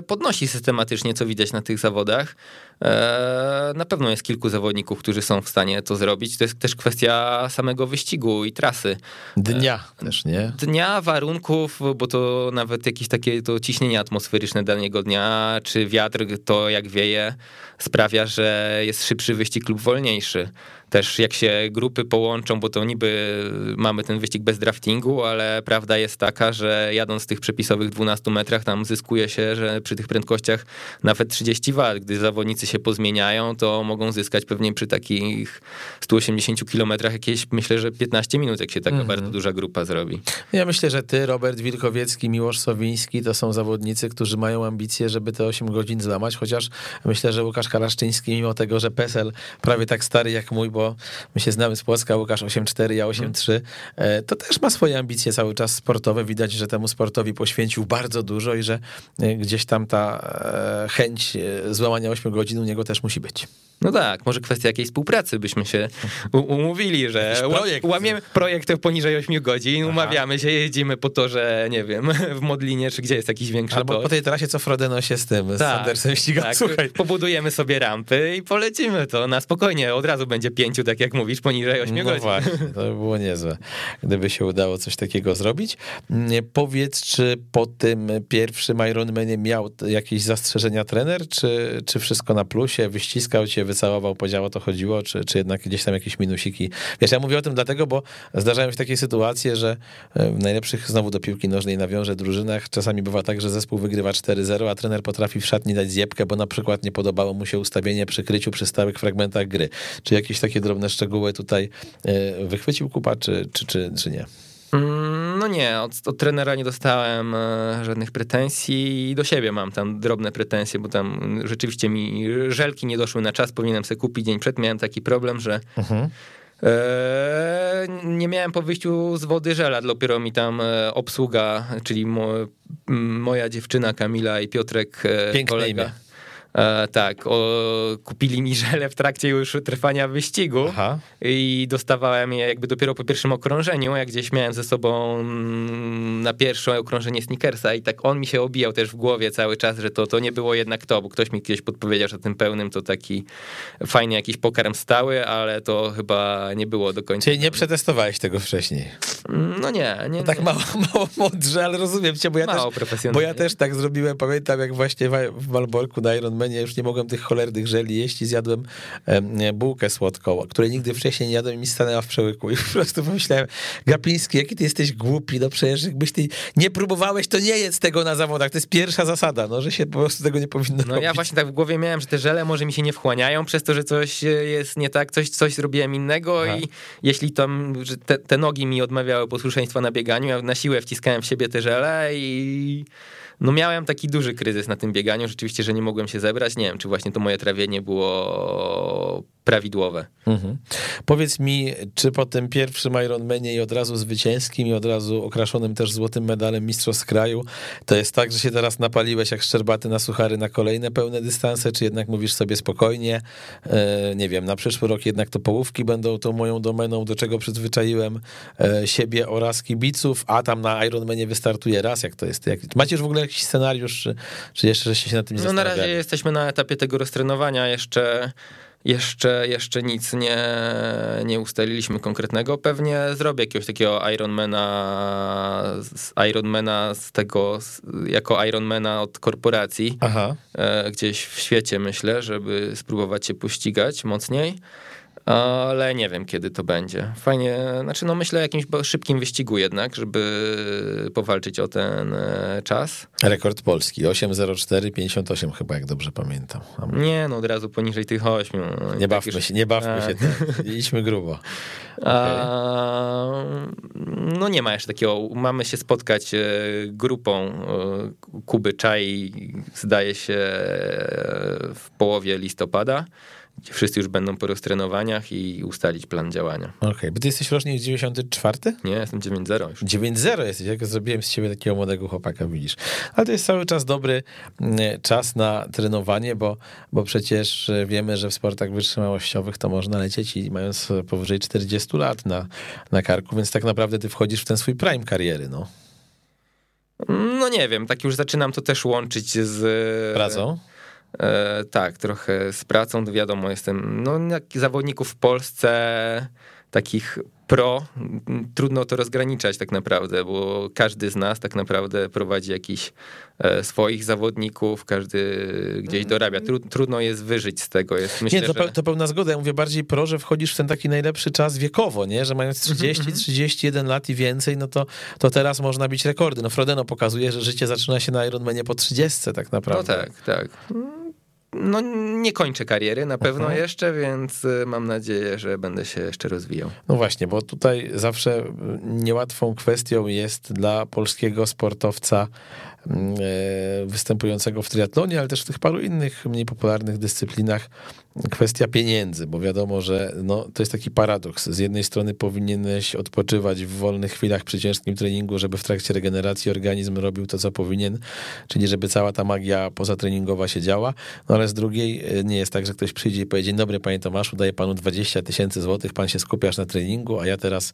podnosi systematycznie, co widać na tych zawodach. Eee, Na pewno jest kilku zawodników, którzy są w stanie to zrobić. To jest też kwestia samego wyścigu i trasy. Dnia też, nie? Dnia, warunków, bo to nawet jakieś takie to ciśnienie atmosferyczne danego dnia, czy wiatr, to jak wieje, sprawia, że jest szybszy wyścig lub wolniejszy. Też jak się grupy połączą, bo to niby mamy ten wyścig bez draftingu, ale prawda jest taka, że jadąc w tych przepisowych 12 metrach, tam zyskuje się, że przy tych prędkościach nawet 30 W, gdy zawodnicy się pozmieniają, to mogą zyskać pewnie przy takich 180 kilometrach jakieś, myślę, że 15 minut, jak się taka bardzo duża grupa zrobi. Ja myślę, że ty, Robert Wilkowiecki, Miłosz Sowiński to są zawodnicy, którzy mają ambicje, żeby te 8 godzin złamać, chociaż myślę, że Łukasz Kalaszczyński, mimo tego, że PESEL prawie tak stary jak mój, bo my się znamy z Płocka, Łukasz 8,4, ja 8,3, e, to też ma swoje ambicje cały czas sportowe. Widać, że temu sportowi poświęcił bardzo dużo i że e, gdzieś tam ta e, chęć złamania 8 godzin u niego też musi być. No tak, może kwestia jakiejś współpracy byśmy się umówili, że projekt. łamiemy projekt poniżej 8 godzin, umawiamy się, jeździmy po torze, nie wiem, w Modlinie, czy gdzie jest jakiś większy Albo tor. po tej trasie, co Frodeno się z tym, z Tak, Sandersem ściga. tak, Słuchaj, pobudujemy sobie rampy i polecimy to na spokojnie, od razu będzie pięciu, tak jak mówisz, poniżej 8 No godzin. właśnie, to by było niezłe, gdyby się udało coś takiego zrobić. Nie, Powiedz, czy po tym pierwszym Ironmanie miał jakieś zastrzeżenia trener, czy, czy wszystko na plusie, wyściskał cię, wycałował, powiedział o to chodziło, czy, czy jednak gdzieś tam jakieś minusiki. Wiesz, ja mówię o tym dlatego, bo zdarzają się takie sytuacje, że e, w najlepszych znowu do piłki nożnej nawiążę drużynach czasami bywa tak, że zespół wygrywa 4-0, a trener potrafi w szatni dać zjebkę, bo na przykład nie podobało mu się ustawienie przy kryciu przy stałych fragmentach gry. Czy jakieś takie drobne szczegóły tutaj e, wychwycił Kupa, czy, czy, czy, czy nie? Mm, No nie, od, od trenera nie dostałem e, żadnych pretensji i do siebie mam tam drobne pretensje, bo tam rzeczywiście mi żelki nie doszły na czas, powinienem sobie kupić dzień przed. Miałem taki problem, że e, nie miałem po wyjściu z wody żela, dopiero mi tam e, obsługa, czyli mo, moja dziewczyna Kamila i Piotrek, e, Piękne kolega. imię. E, tak, o, kupili mi żele w trakcie już trwania wyścigu Aha. i dostawałem je jakby dopiero po pierwszym okrążeniu, jak gdzieś miałem ze sobą mm, na pierwsze okrążenie Snickersa i tak on mi się obijał też w głowie cały czas, że to, to nie było jednak to, bo ktoś mi kiedyś podpowiedział, że tym pełnym to taki fajnie jakiś pokarm stały, ale to chyba nie było do końca. Czyli nie przetestowałeś tego wcześniej. No nie, nie. Tak nie. mało, mało mądrze, ale rozumiem cię, bo ja Mało też, bo ja też tak zrobiłem, pamiętam jak właśnie w- Malborku na Ironmanie już nie mogłem tych cholernych żeli jeść i zjadłem em, bułkę słodką, której nigdy wcześniej nie jadłem i mi stanęła w przełyku i po prostu pomyślałem, Gapiński, jaki ty jesteś głupi, no przecież jakbyś ty nie próbowałeś, to nie jedz tego na zawodach, to jest pierwsza zasada, no, że się po prostu tego nie powinno No robić. ja właśnie tak w głowie miałem, że te żele może mi się nie wchłaniają przez to, że coś e, jest nie tak, coś, coś zrobiłem innego Aha. i jeśli tam, że te, te nogi mi odmawiały posłuszeństwa na bieganiu, ja na siłę wciskałem w siebie te żele i no miałem taki duży kryzys na tym bieganiu, rzeczywiście, że nie mogłem się zebrać, nie wiem, czy właśnie to moje trawienie było prawidłowe. Mhm. Powiedz mi, czy po tym pierwszym Ironmanie i od razu zwycięskim i od razu okraszonym też złotym medalem mistrzostw kraju, to jest tak, że się teraz napaliłeś jak szczerbaty na suchary na kolejne pełne dystanse, czy jednak mówisz sobie spokojnie, e, nie wiem, na przyszły rok jednak to połówki będą tą moją domeną, do czego przyzwyczaiłem e, siebie oraz kibiców, a tam na Ironmanie wystartuje raz, jak to jest? Jak, macie już w ogóle jakiś scenariusz, czy, czy jeszcze się nad tym nie No na razie jesteśmy na etapie tego roztrenowania, jeszcze, jeszcze, jeszcze nic nie, nie ustaliliśmy konkretnego. Pewnie zrobię jakiegoś takiego Ironmana, Ironmana z tego, jako Ironmana od korporacji, Aha. e, gdzieś w świecie myślę, żeby spróbować się pościgać mocniej. Ale nie wiem, kiedy to będzie. Fajnie, znaczy, no myślę o jakimś szybkim wyścigu jednak, żeby powalczyć o ten e, czas. Rekord polski, 8.04.58 chyba, jak dobrze pamiętam. Nie, no od razu poniżej tych ośmiu. No, i Nie tak bawmy już- się, nie bawmy A. się. Tak. Idźmy grubo. A, no nie ma jeszcze takiego. Mamy się spotkać e, grupą e, Kuby Czaj, zdaje się w połowie listopada, gdzie wszyscy już będą po roztrenowaniach i ustalić plan działania. Okej, bo ty jesteś rocznik 94? Nie, jestem 9-0 już. 9-0 jesteś, jak zrobiłem z ciebie takiego młodego chłopaka, widzisz. Ale to jest cały czas dobry mm, czas na trenowanie, bo, bo przecież e, wiemy, że w sportach wytrzymałościowych to można lecieć i mając powyżej 40 lat na, na karku, więc tak naprawdę ty wchodzisz w ten swój prime kariery, no. No nie wiem, tak już zaczynam to też łączyć z Pracą? E, tak, trochę z pracą, to wiadomo, jestem, no jak zawodników w Polsce takich pro, trudno to rozgraniczać tak naprawdę, bo każdy z nas tak naprawdę prowadzi jakiś e, swoich zawodników, każdy gdzieś dorabia. Tru, trudno jest wyżyć z tego. Jest, myślę, nie, to, że... to pełna zgoda. Ja mówię bardziej pro, że wchodzisz w ten taki najlepszy czas wiekowo, nie? Że mając 30, 31 lat i więcej, no to, to teraz można bić rekordy. No Frodeno pokazuje, że życie zaczyna się na Ironmanie po 30 tak No naprawdę. tak, tak. No nie kończę kariery na pewno Mhm. jeszcze, więc y, mam nadzieję, że będę się jeszcze rozwijał. No właśnie, bo tutaj zawsze niełatwą kwestią jest dla polskiego sportowca występującego w triatlonie, ale też w tych paru innych mniej popularnych dyscyplinach kwestia pieniędzy, bo wiadomo, że no, to jest taki paradoks. Z jednej strony powinieneś odpoczywać w wolnych chwilach przy ciężkim treningu, żeby w trakcie regeneracji organizm robił to, co powinien, czyli żeby cała ta magia pozatreningowa się działa, no ale z drugiej e, nie jest tak, że ktoś przyjdzie i powie, dzień dobry panie Tomaszu, daję panu 20 tysięcy złotych, pan się skupiasz na treningu, a ja teraz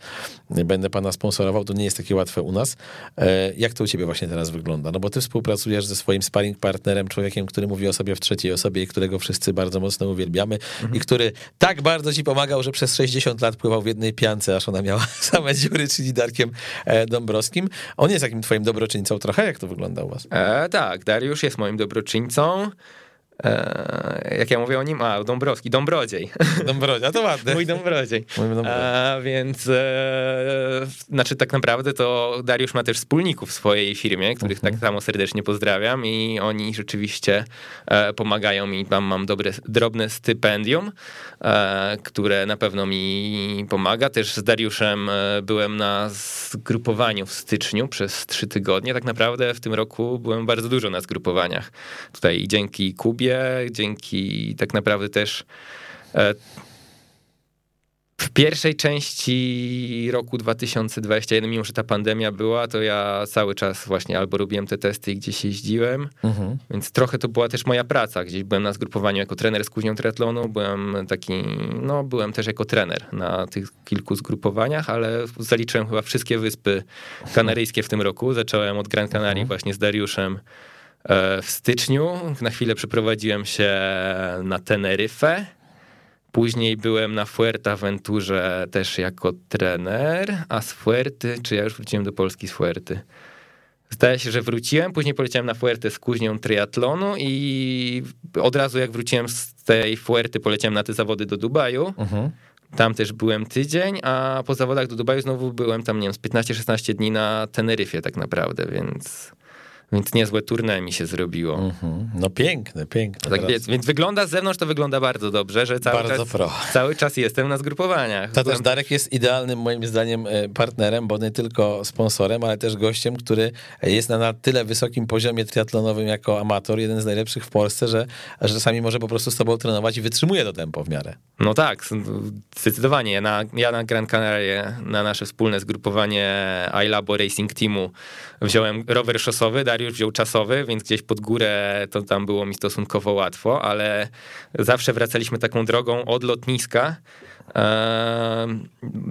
będę pana sponsorował, to nie jest takie łatwe u nas. E, Jak to u ciebie właśnie teraz wygląda? No bo ty współpracujesz ze swoim sparring partnerem, człowiekiem, który mówi o sobie w trzeciej osobie i którego wszyscy bardzo mocno uwielbiamy i który tak bardzo ci pomagał, że przez 60 lat pływał w jednej piance, aż ona miała same dziury, czyli Darkiem e, Dąbrowskim. On jest takim twoim dobroczyńcą trochę, jak to wygląda u was? E, tak, Dariusz jest moim dobroczyńcą. E, jak ja mówię o nim? A, Dąbrowski, Dąbrodziej. Dąbrodzia, to ładne. Mój Dąbrodziej. Mój Dąbrodziej. A, więc, e, znaczy tak naprawdę to Dariusz ma też wspólników w swojej firmie, których Mhm. tak samo serdecznie pozdrawiam i oni rzeczywiście e, pomagają mi. Tam mam dobre, drobne stypendium, e, które na pewno mi pomaga. Też z Dariuszem e, byłem na zgrupowaniu w styczniu przez trzy tygodnie. Tak naprawdę w tym roku byłem bardzo dużo na zgrupowaniach. Tutaj dzięki Kubie, dzięki tak naprawdę też e, w pierwszej części roku 2021, mimo że ta pandemia była, to ja cały czas właśnie albo robiłem te testy i gdzieś jeździłem, Mhm. więc trochę to była też moja praca. Gdzieś byłem na zgrupowaniu jako trener z kuźnią triatlonu, byłem taki, no byłem też jako trener na tych kilku zgrupowaniach, ale zaliczyłem chyba wszystkie wyspy kanaryjskie w tym roku. Zacząłem od Gran Canaria właśnie z Dariuszem w styczniu. Na chwilę przeprowadziłem się na Teneryfę. Później byłem na Fuerteventurze też jako trener, a z Fuerty, czy ja już wróciłem do Polski z Fuerty? Zdaje się, że wróciłem, później poleciałem na Fuertę z kuźnią triatlonu i od razu jak wróciłem z tej Fuerty poleciałem na te zawody do Dubaju. Mhm. Tam też byłem tydzień, a po zawodach do Dubaju znowu byłem tam, nie wiem, z 15-16 dni na Teneryfie tak naprawdę, więc, Więc niezłe tournée mi się zrobiło. Mhm. No piękne, piękne. Tak, więc, więc wygląda z zewnątrz, to wygląda bardzo dobrze, że cały, Bardzo czas, pro. cały czas jestem na zgrupowaniach. To też Darek jest idealnym moim zdaniem e, partnerem, bo nie tylko sponsorem, ale też gościem, który jest na, na tyle wysokim poziomie triatlonowym jako amator, jeden z najlepszych w Polsce, że, że czasami może po prostu z tobą trenować i wytrzymuje to tempo w miarę. No tak, zdecydowanie. Ja na, ja na Gran Canaria, na nasze wspólne zgrupowanie iLabo Racing Teamu wziąłem rower szosowy, Dariusz wziął czasowy, więc gdzieś pod górę to tam było mi stosunkowo łatwo, ale zawsze wracaliśmy taką drogą od lotniska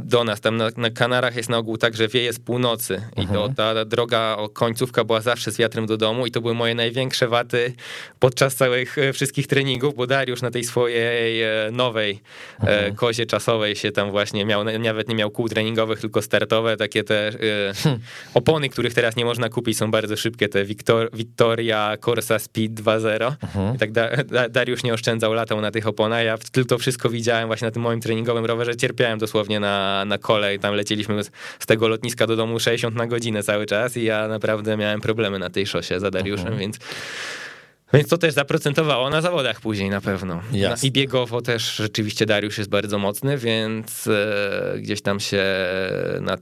do nas. Tam na, na, Kanarach jest na ogół tak, że wieje z północy i to, mhm. ta droga, końcówka była zawsze z wiatrem do domu i to były moje największe waty podczas całych e, wszystkich treningów, bo Dariusz na tej swojej e, nowej e, mhm. kozie czasowej się tam właśnie miał, nawet nie miał kół treningowych, tylko startowe, takie te hmm. opony, których teraz nie można kupić, są bardzo szybkie, te Victor, Victoria Corsa Speed 2.0 mhm. i tak da, Dariusz nie oszczędzał, latał na tych oponach, ja tylko wszystko widziałem właśnie na tym moim treningu treningowym rowerze cierpiałem dosłownie na, na kolej. Tam lecieliśmy z, z tego lotniska do domu 60 na godzinę cały czas i ja naprawdę miałem problemy na tej szosie za Dariuszem, -huh. więc więc to też zaprocentowało na zawodach później na pewno. Jasne. I biegowo też rzeczywiście Dariusz jest bardzo mocny, więc e, gdzieś tam się nad,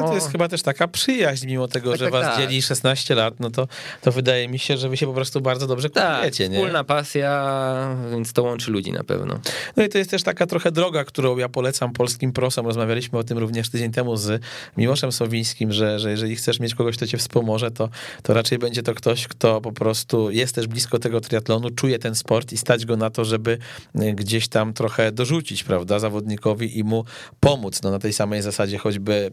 no... no... to jest chyba też taka przyjaźń, mimo tego, tak, że tak, was tak. dzieli 16 lat, no to, to wydaje mi się, że wy się po prostu bardzo dobrze kupujecie, tak, nie? wspólna pasja, więc to łączy ludzi na pewno. No i to jest też taka trochę droga, którą ja polecam polskim prosom. Rozmawialiśmy o tym również tydzień temu z Miłoszem Sowińskim, że, że jeżeli chcesz mieć kogoś, kto cię wspomoże, to, to raczej będzie to ktoś, kto po prostu jest też blisko tego triatlonu, czuje ten sport i stać go na to, żeby e, gdzieś tam trochę dorzucić, prawda, zawodnikowi i mu pomóc. No na tej samej zasadzie choćby,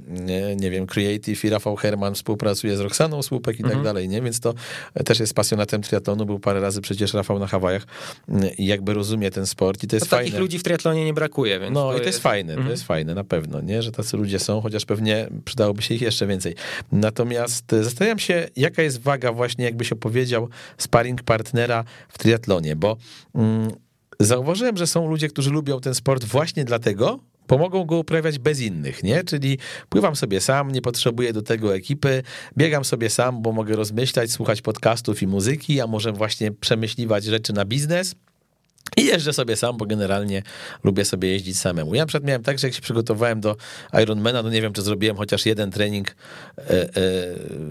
nie, wiem, Creative i Rafał Herman współpracuje z Roxaną Słupek i tak mhm. dalej, nie? Więc to też jest pasjonatem triatlonu, był parę razy przecież Rafał na Hawajach i jakby rozumie ten sport i to jest to fajne. Takich ludzi w triatlonie nie brakuje, więc No to i to jest, jest fajne, mhm. to jest fajne, na pewno, nie? Że tacy ludzie są, chociaż pewnie przydałoby się ich jeszcze więcej. Natomiast zastanawiam się, jaka jest waga właśnie, jakbyś opowiedział sparring partnera w triatlonie, bo mm, zauważyłem, że są ludzie, którzy lubią ten sport właśnie dlatego, bo mogą go uprawiać bez innych, nie? Czyli pływam sobie sam, nie potrzebuję do tego ekipy, biegam sobie sam, bo mogę rozmyślać, słuchać podcastów i muzyki, a może właśnie przemyśliwać rzeczy na biznes. I jeżdżę sobie sam, bo generalnie lubię sobie jeździć samemu. Ja przykład miałem tak, że jak się przygotowałem do Ironmana, no nie wiem, czy zrobiłem chociaż jeden trening e, e,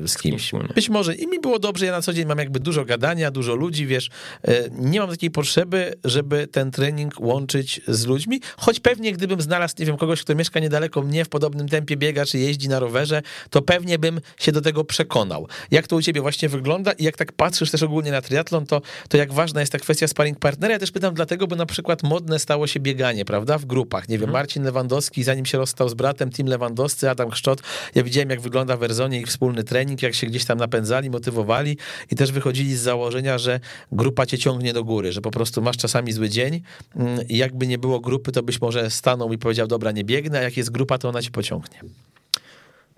z kimś. Być może i mi było dobrze, ja na co dzień mam jakby dużo gadania, dużo ludzi, wiesz, e, nie mam takiej potrzeby, żeby ten trening łączyć z ludźmi, choć pewnie gdybym znalazł, nie wiem, kogoś, kto mieszka niedaleko mnie, w podobnym tempie biega, czy jeździ na rowerze, to pewnie bym się do tego przekonał. Jak to u ciebie właśnie wygląda i jak tak patrzysz też ogólnie na triatlon, to, to jak ważna jest ta kwestia sparring partnera, ja też pytam dlatego, bo na przykład modne stało się bieganie, prawda, w grupach. Nie wiem, mhm. Marcin Lewandowski, zanim się rozstał z bratem, Tim Lewandowscy, Adam Chrzczot, ja widziałem, jak wygląda w Erzonie ich wspólny trening, jak się gdzieś tam napędzali, motywowali i też wychodzili z założenia, że grupa cię ciągnie do góry, że po prostu masz czasami zły dzień mm, i jakby nie było grupy, to byś może stanął i powiedział, dobra, nie biegnę, a jak jest grupa, to ona cię pociągnie.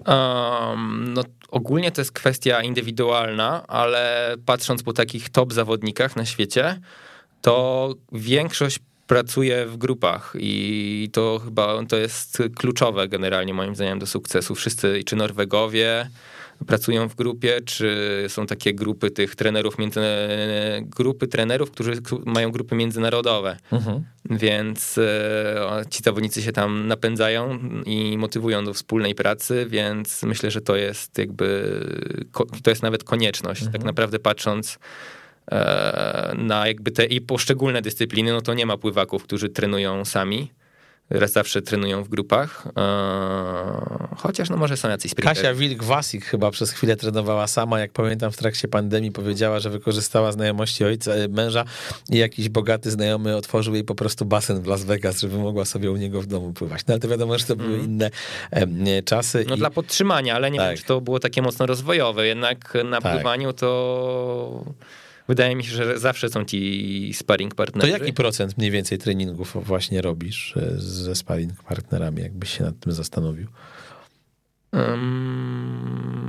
Um, no, ogólnie to jest kwestia indywidualna, ale patrząc po takich top zawodnikach na świecie, to większość pracuje w grupach i to chyba to jest kluczowe generalnie moim zdaniem do sukcesu. Wszyscy, czy Norwegowie pracują w grupie, czy są takie grupy tych trenerów, między, grupy trenerów, którzy mają grupy międzynarodowe. Mhm. Więc e, ci zawodnicy się tam napędzają i motywują do wspólnej pracy, więc myślę, że to jest jakby, to jest nawet konieczność, tak mhm. tak naprawdę patrząc na jakby te i poszczególne dyscypliny, no to nie ma pływaków, którzy trenują sami. Raz zawsze trenują w grupach, e, chociaż no może są jacyś sprinterzy. Kasia Wilk-Wasik chyba przez chwilę trenowała sama, jak pamiętam w trakcie pandemii powiedziała, że wykorzystała znajomości ojca, e, męża i jakiś bogaty znajomy otworzył jej po prostu basen w Las Vegas, żeby mogła sobie u niego w domu pływać. No ale to wiadomo, że to były mm. inne e, czasy. No i... dla podtrzymania, ale nie tak. wiem, czy to było takie mocno rozwojowe, jednak na tak. pływaniu to wydaje mi się, że zawsze są ci sparring partnerzy. To jaki procent mniej więcej treningów właśnie robisz e, ze sparring partnerami, jakbyś się nad tym zastanowił? Um,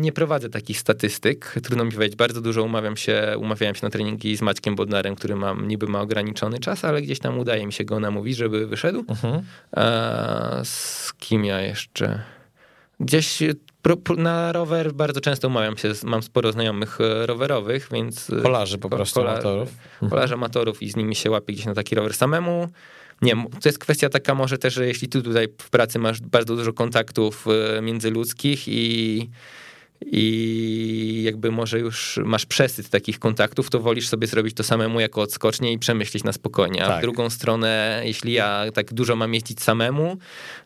nie prowadzę takich statystyk. Trudno mi powiedzieć. Bardzo dużo umawiam się, umawiałem się na treningi z Maćkiem Bodnarem, który mam, niby ma ograniczony czas, ale gdzieś tam udaje mi się go namówić, żeby wyszedł. Uh -huh. z kim ja jeszcze? Gdzieś na rower bardzo często umawiam się, mam sporo znajomych e, rowerowych, więc... E, kolarzy po prostu, amatorów. Kolarzy amatorów i z nimi się łapię gdzieś na taki rower samemu. Nie, to jest kwestia taka może też, że jeśli ty tutaj w pracy masz bardzo dużo kontaktów e, międzyludzkich i i jakby może już masz przesyt takich kontaktów, to wolisz sobie zrobić to samemu jako odskocznie i przemyśleć na spokojnie. A tak. w drugą stronę, jeśli ja tak dużo mam jeździć samemu,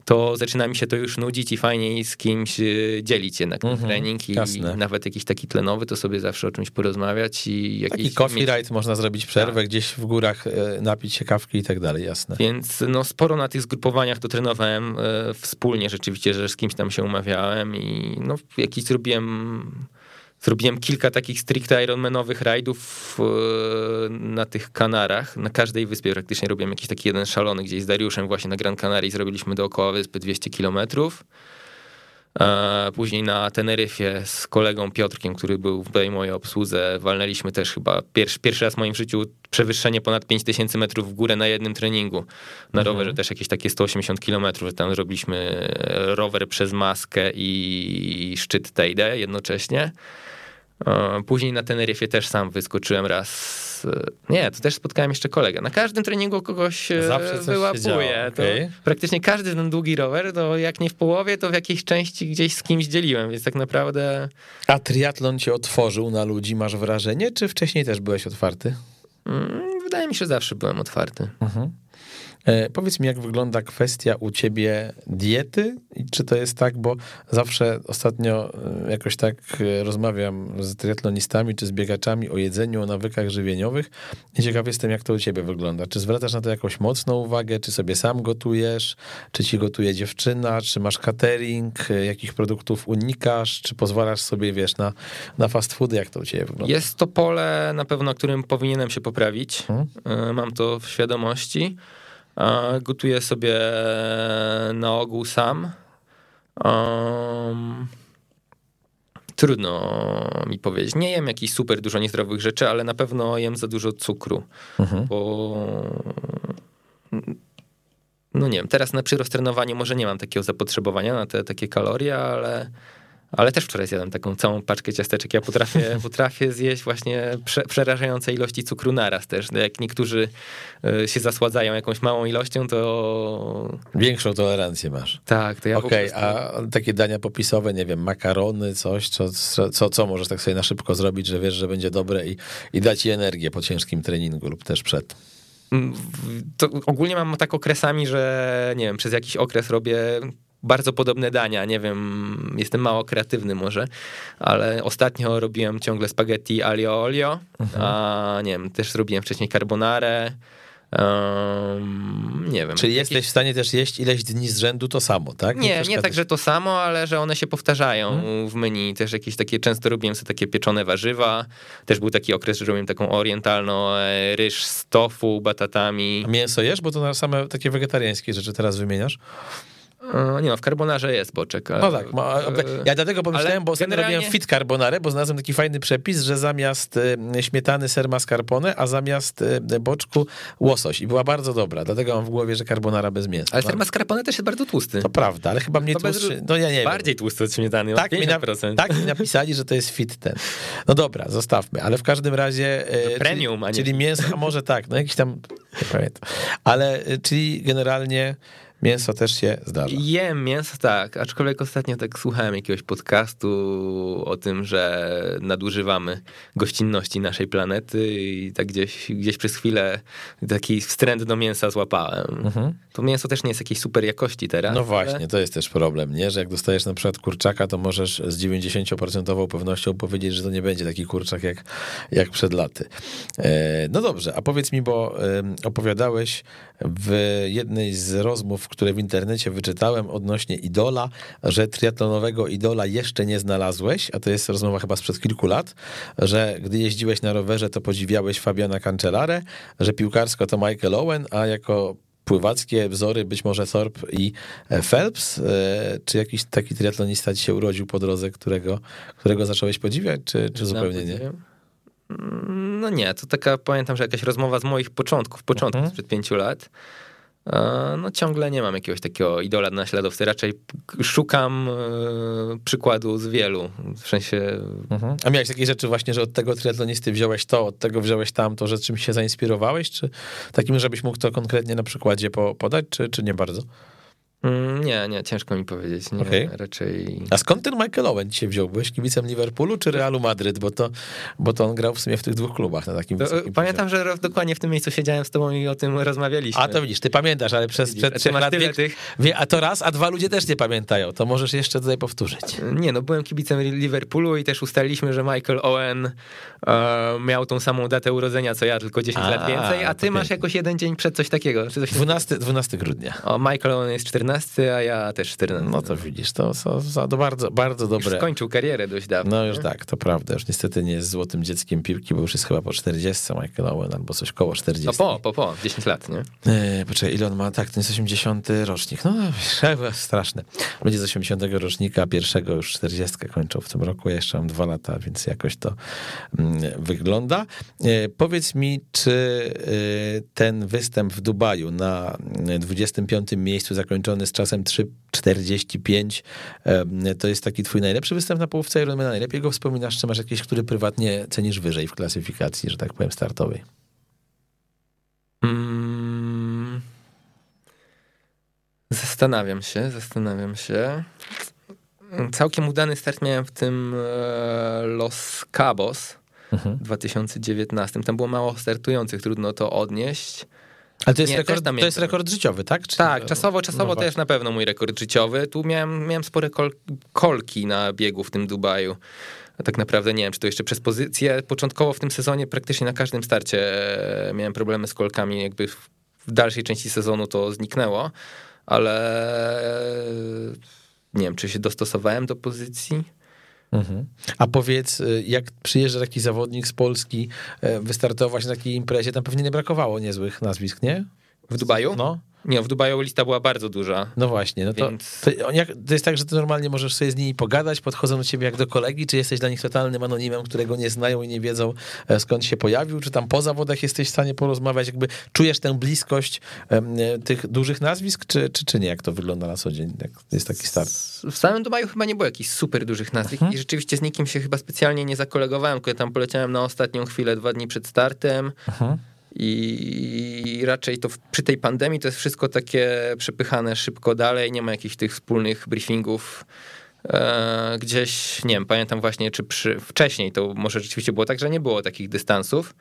to zaczyna mi się to już nudzić i fajniej z kimś y, dzielić jednak ten mhm, trening i jasne. nawet jakiś taki tlenowy, to sobie zawsze o czymś porozmawiać i jakiś... Taki coffee mieć... ride, można zrobić przerwę, tak. gdzieś w górach e, napić się kawki i tak dalej, jasne. Więc no sporo na tych zgrupowaniach to trenowałem e, wspólnie rzeczywiście, że z kimś tam się umawiałem i no jakiś zrobiłem zrobiłem kilka takich stricte Ironmanowych rajdów e, na tych Kanarach. Na każdej wyspie praktycznie robiłem jakiś taki jeden szalony, gdzieś z Dariuszem właśnie na Gran Canaria zrobiliśmy dookoła wyspy 200 kilometrów. Później na Teneryfie z kolegą Piotrkiem, który był w tej mojej obsłudze, walnęliśmy też chyba pierwszy, pierwszy raz w moim życiu przewyższenie ponad 5000 metrów w górę na jednym treningu. Na mhm. rowerze też jakieś takie 180 kilometrów. Tam zrobiliśmy rower przez maskę i szczyt Teide jednocześnie. Później na Teneryfie też sam wyskoczyłem raz. Nie, to też spotkałem jeszcze kolegę. Na każdym treningu kogoś e, Zawsze wyłapuję. Okay. Praktycznie każdy ten długi rower, to jak nie w połowie, to w jakiejś części gdzieś z kimś dzieliłem, więc tak naprawdę... A triatlon cię otworzył na ludzi, masz wrażenie, czy wcześniej też byłeś otwarty? Mm, wydaje mi się, że zawsze byłem otwarty. Mhm. E, powiedz mi, jak wygląda kwestia u ciebie diety i czy to jest tak, bo zawsze ostatnio e, jakoś tak e, rozmawiam z triatlonistami czy z biegaczami o jedzeniu, o nawykach żywieniowych i ciekaw jestem, jak to u ciebie wygląda. Czy zwracasz na to jakąś mocną uwagę, czy sobie sam gotujesz, czy ci gotuje dziewczyna, czy masz catering, jakich produktów unikasz, czy pozwalasz sobie, wiesz, na, na fast foody, jak to u ciebie wygląda? Jest to pole na pewno, którym powinienem się poprawić. Hmm? Mam to w świadomości. Gotuję sobie na ogół sam. Um, trudno mi powiedzieć. Nie jem jakichś super dużo niezdrowych rzeczy, ale na pewno jem za dużo cukru, mhm. bo no nie wiem, teraz na przyrost trenowania może nie mam takiego zapotrzebowania na te takie kalorie, ale ale też wczoraj zjadłem taką całą paczkę ciasteczek. Ja potrafię, potrafię zjeść właśnie prze, przerażające ilości cukru naraz też. No jak niektórzy e, się zasładzają jakąś małą ilością, to... Większą tolerancję masz. Tak, to ja Okej, okay, prostu... a takie dania popisowe, nie wiem, makarony, coś, co, co, co możesz tak sobie na szybko zrobić, że wiesz, że będzie dobre i, i da ci energię po ciężkim treningu lub też przed? Mm, to ogólnie mam tak okresami, że nie wiem, przez jakiś okres robię bardzo podobne dania. Nie wiem, jestem mało kreatywny może, ale ostatnio robiłem ciągle spaghetti alio olio, mhm. a nie wiem, też robiłem wcześniej carbonarę. Um, nie wiem. Czyli jakieś... jesteś w stanie też jeść ileś dni z rzędu to samo, tak? Nie, nie, nie tak, że to samo, ale że one się powtarzają hmm. w menu. Też jakieś takie, często robiłem sobie takie pieczone warzywa. Też był taki okres, że robiłem taką orientalną e, ryż z tofu, batatami. A mięso jesz? Bo to na same takie wegetariańskie rzeczy teraz wymieniasz. Nie no, w carbonarze jest boczek. No tak, ja dlatego pomyślałem, bo generalnie... robiłem fit carbonare, bo znalazłem taki fajny przepis, że zamiast y, śmietany ser mascarpone, a zamiast y, boczku łosoś i była bardzo dobra, dlatego mam w głowie, że carbonara bez mięsa. Ale ser mascarpone też jest bardzo tłusty. To prawda, ale chyba mniej tłustszy, bez... no ja nie Bardziej wiem. tłusty od śmietany, tak mi, na... tak mi napisali, że to jest fit ten. No dobra, zostawmy, ale w każdym razie... To premium, czyli, a nie... Czyli mięso, a może tak, no jakiś tam, nie pamiętam, ale czyli generalnie Mięso też się zdarza. Jem mięso, tak. Aczkolwiek ostatnio tak słuchałem jakiegoś podcastu o tym, że nadużywamy gościnności naszej planety i tak gdzieś, gdzieś przez chwilę taki wstręt do mięsa złapałem. Mhm. To mięso też nie jest jakiejś super jakości teraz. No właśnie, ale... to jest też problem, nie? Że jak dostajesz na przykład kurczaka, to możesz z 90% pewnością powiedzieć, że to nie będzie taki kurczak jak, jak przed laty. E, no dobrze, a powiedz mi, bo opowiadałeś w jednej z rozmów które w internecie wyczytałem odnośnie idola, że triatlonowego idola jeszcze nie znalazłeś, a to jest rozmowa chyba sprzed kilku lat, że gdy jeździłeś na rowerze, to podziwiałeś Fabiana Cancellarę, że piłkarsko to Michael Owen, a jako pływackie wzory, być może Thorpe i e, Phelps? E, czy jakiś taki triatlonista ci się urodził po drodze, którego, którego zacząłeś podziwiać, czy, czy zupełnie nie? No nie, to taka, pamiętam, że jakaś rozmowa z moich początków, początków mhm. sprzed pięciu lat, no ciągle nie mam jakiegoś takiego idola naśladowcy, raczej szukam e, przykładu z wielu, w sensie... Mhm. A miałeś takie rzeczy właśnie, że od tego triatlonisty wziąłeś to, od tego wziąłeś tamto, że czymś się zainspirowałeś, czy takim, żebyś mógł to konkretnie na przykładzie po, podać, czy, czy nie bardzo? Mm, nie, nie, ciężko mi powiedzieć. Nie, Okej. raczej. A skąd ten Michael Owen się wziął? Byłeś kibicem Liverpoolu czy Realu Madryt? Bo to, bo to on grał w sumie w tych dwóch klubach na takim To, wysokim pamiętam, że dokładnie w tym miejscu siedziałem z tobą i o tym rozmawialiśmy. A to widzisz, ty pamiętasz, ale przez, Widzisz, przed a ty trzech masz lat wiek, tych- wie, a to raz, a dwa ludzie też nie pamiętają. To możesz jeszcze tutaj powtórzyć. Nie, no byłem kibicem Liverpoolu i też ustaliliśmy, że Michael Owen e, miał tą samą datę urodzenia co ja, tylko 10 A, lat więcej, a ty masz jakoś jeden dzień przed coś takiego. Coś 12, 12 grudnia. o, Michael Owen jest 14, a ja też 14. No to widzisz, to, to, to bardzo, bardzo Już dobre. skończył karierę dość dawno. No już tak, to prawda. Już niestety nie jest złotym dzieckiem piłki, bo już jest chyba po 40 Michael Owen albo coś koło 40. No po, po, po, 10 lat, nie? E, poczekaj, ile on ma? Tak, to jest 80 rocznik. No, straszne. Ludzie z 80 rocznika, pierwszego już 40 kończą w tym roku. Ja jeszcze mam dwa lata, więc jakoś to mm, wygląda. E, powiedz mi, czy e, ten występ w Dubaju na mm, 25 miejscu zakończony z czasem 3,45 e, to jest taki twój najlepszy występ na połówce Ironmana? Najlepiej go wspominasz, czy masz jakiś, który prywatnie cenisz wyżej w klasyfikacji, że tak powiem, startowej? Mm. Zastanawiam się, zastanawiam się. Całkiem udany start miałem w tym e, Los Cabos Mhm. w 2019. Tam było mało startujących, trudno to odnieść. Ale to jest, Nie, rekord, to jest rekord życiowy, tak? Czy Tak, to- czasowo, czasowo no też na pewno mój rekord życiowy. Tu miałem, miałem spore kol, kolki na biegu w tym Dubaju. A tak naprawdę nie wiem, czy to jeszcze przez pozycję. Początkowo w tym sezonie praktycznie na każdym starcie e, miałem problemy z kolkami. Jakby w, w dalszej części sezonu to zniknęło, ale e, nie wiem, czy się dostosowałem do pozycji. Mhm. A powiedz, y, jak przyjeżdża taki zawodnik z Polski e, wystartować na takiej imprezie, tam pewnie nie brakowało niezłych nazwisk, nie? W Dubaju? No, Nie, w Dubaju lista była bardzo duża. no właśnie. No to, Więc- to, jak, to jest tak, że ty normalnie możesz sobie z nimi pogadać, podchodzą do ciebie jak do kolegi, czy jesteś dla nich totalnym anonimem, którego nie znają i nie wiedzą e, skąd się pojawił, czy tam po zawodach jesteś w stanie porozmawiać, jakby czujesz tę bliskość e, tych dużych nazwisk, czy, czy, czy nie? Jak to wygląda na co dzień, jak jest taki start? W samym Dubaju chyba nie było jakichś super dużych nazwisk i rzeczywiście z nikim się chyba specjalnie nie zakolegowałem, kiedy tam poleciałem na ostatnią chwilę, dwa dni przed startem i raczej to przy tej pandemii to jest wszystko takie przepychane szybko dalej, nie ma jakichś tych wspólnych briefingów. E, gdzieś, nie wiem, pamiętam właśnie, czy przy, wcześniej to może rzeczywiście było tak, że nie było takich dystansów.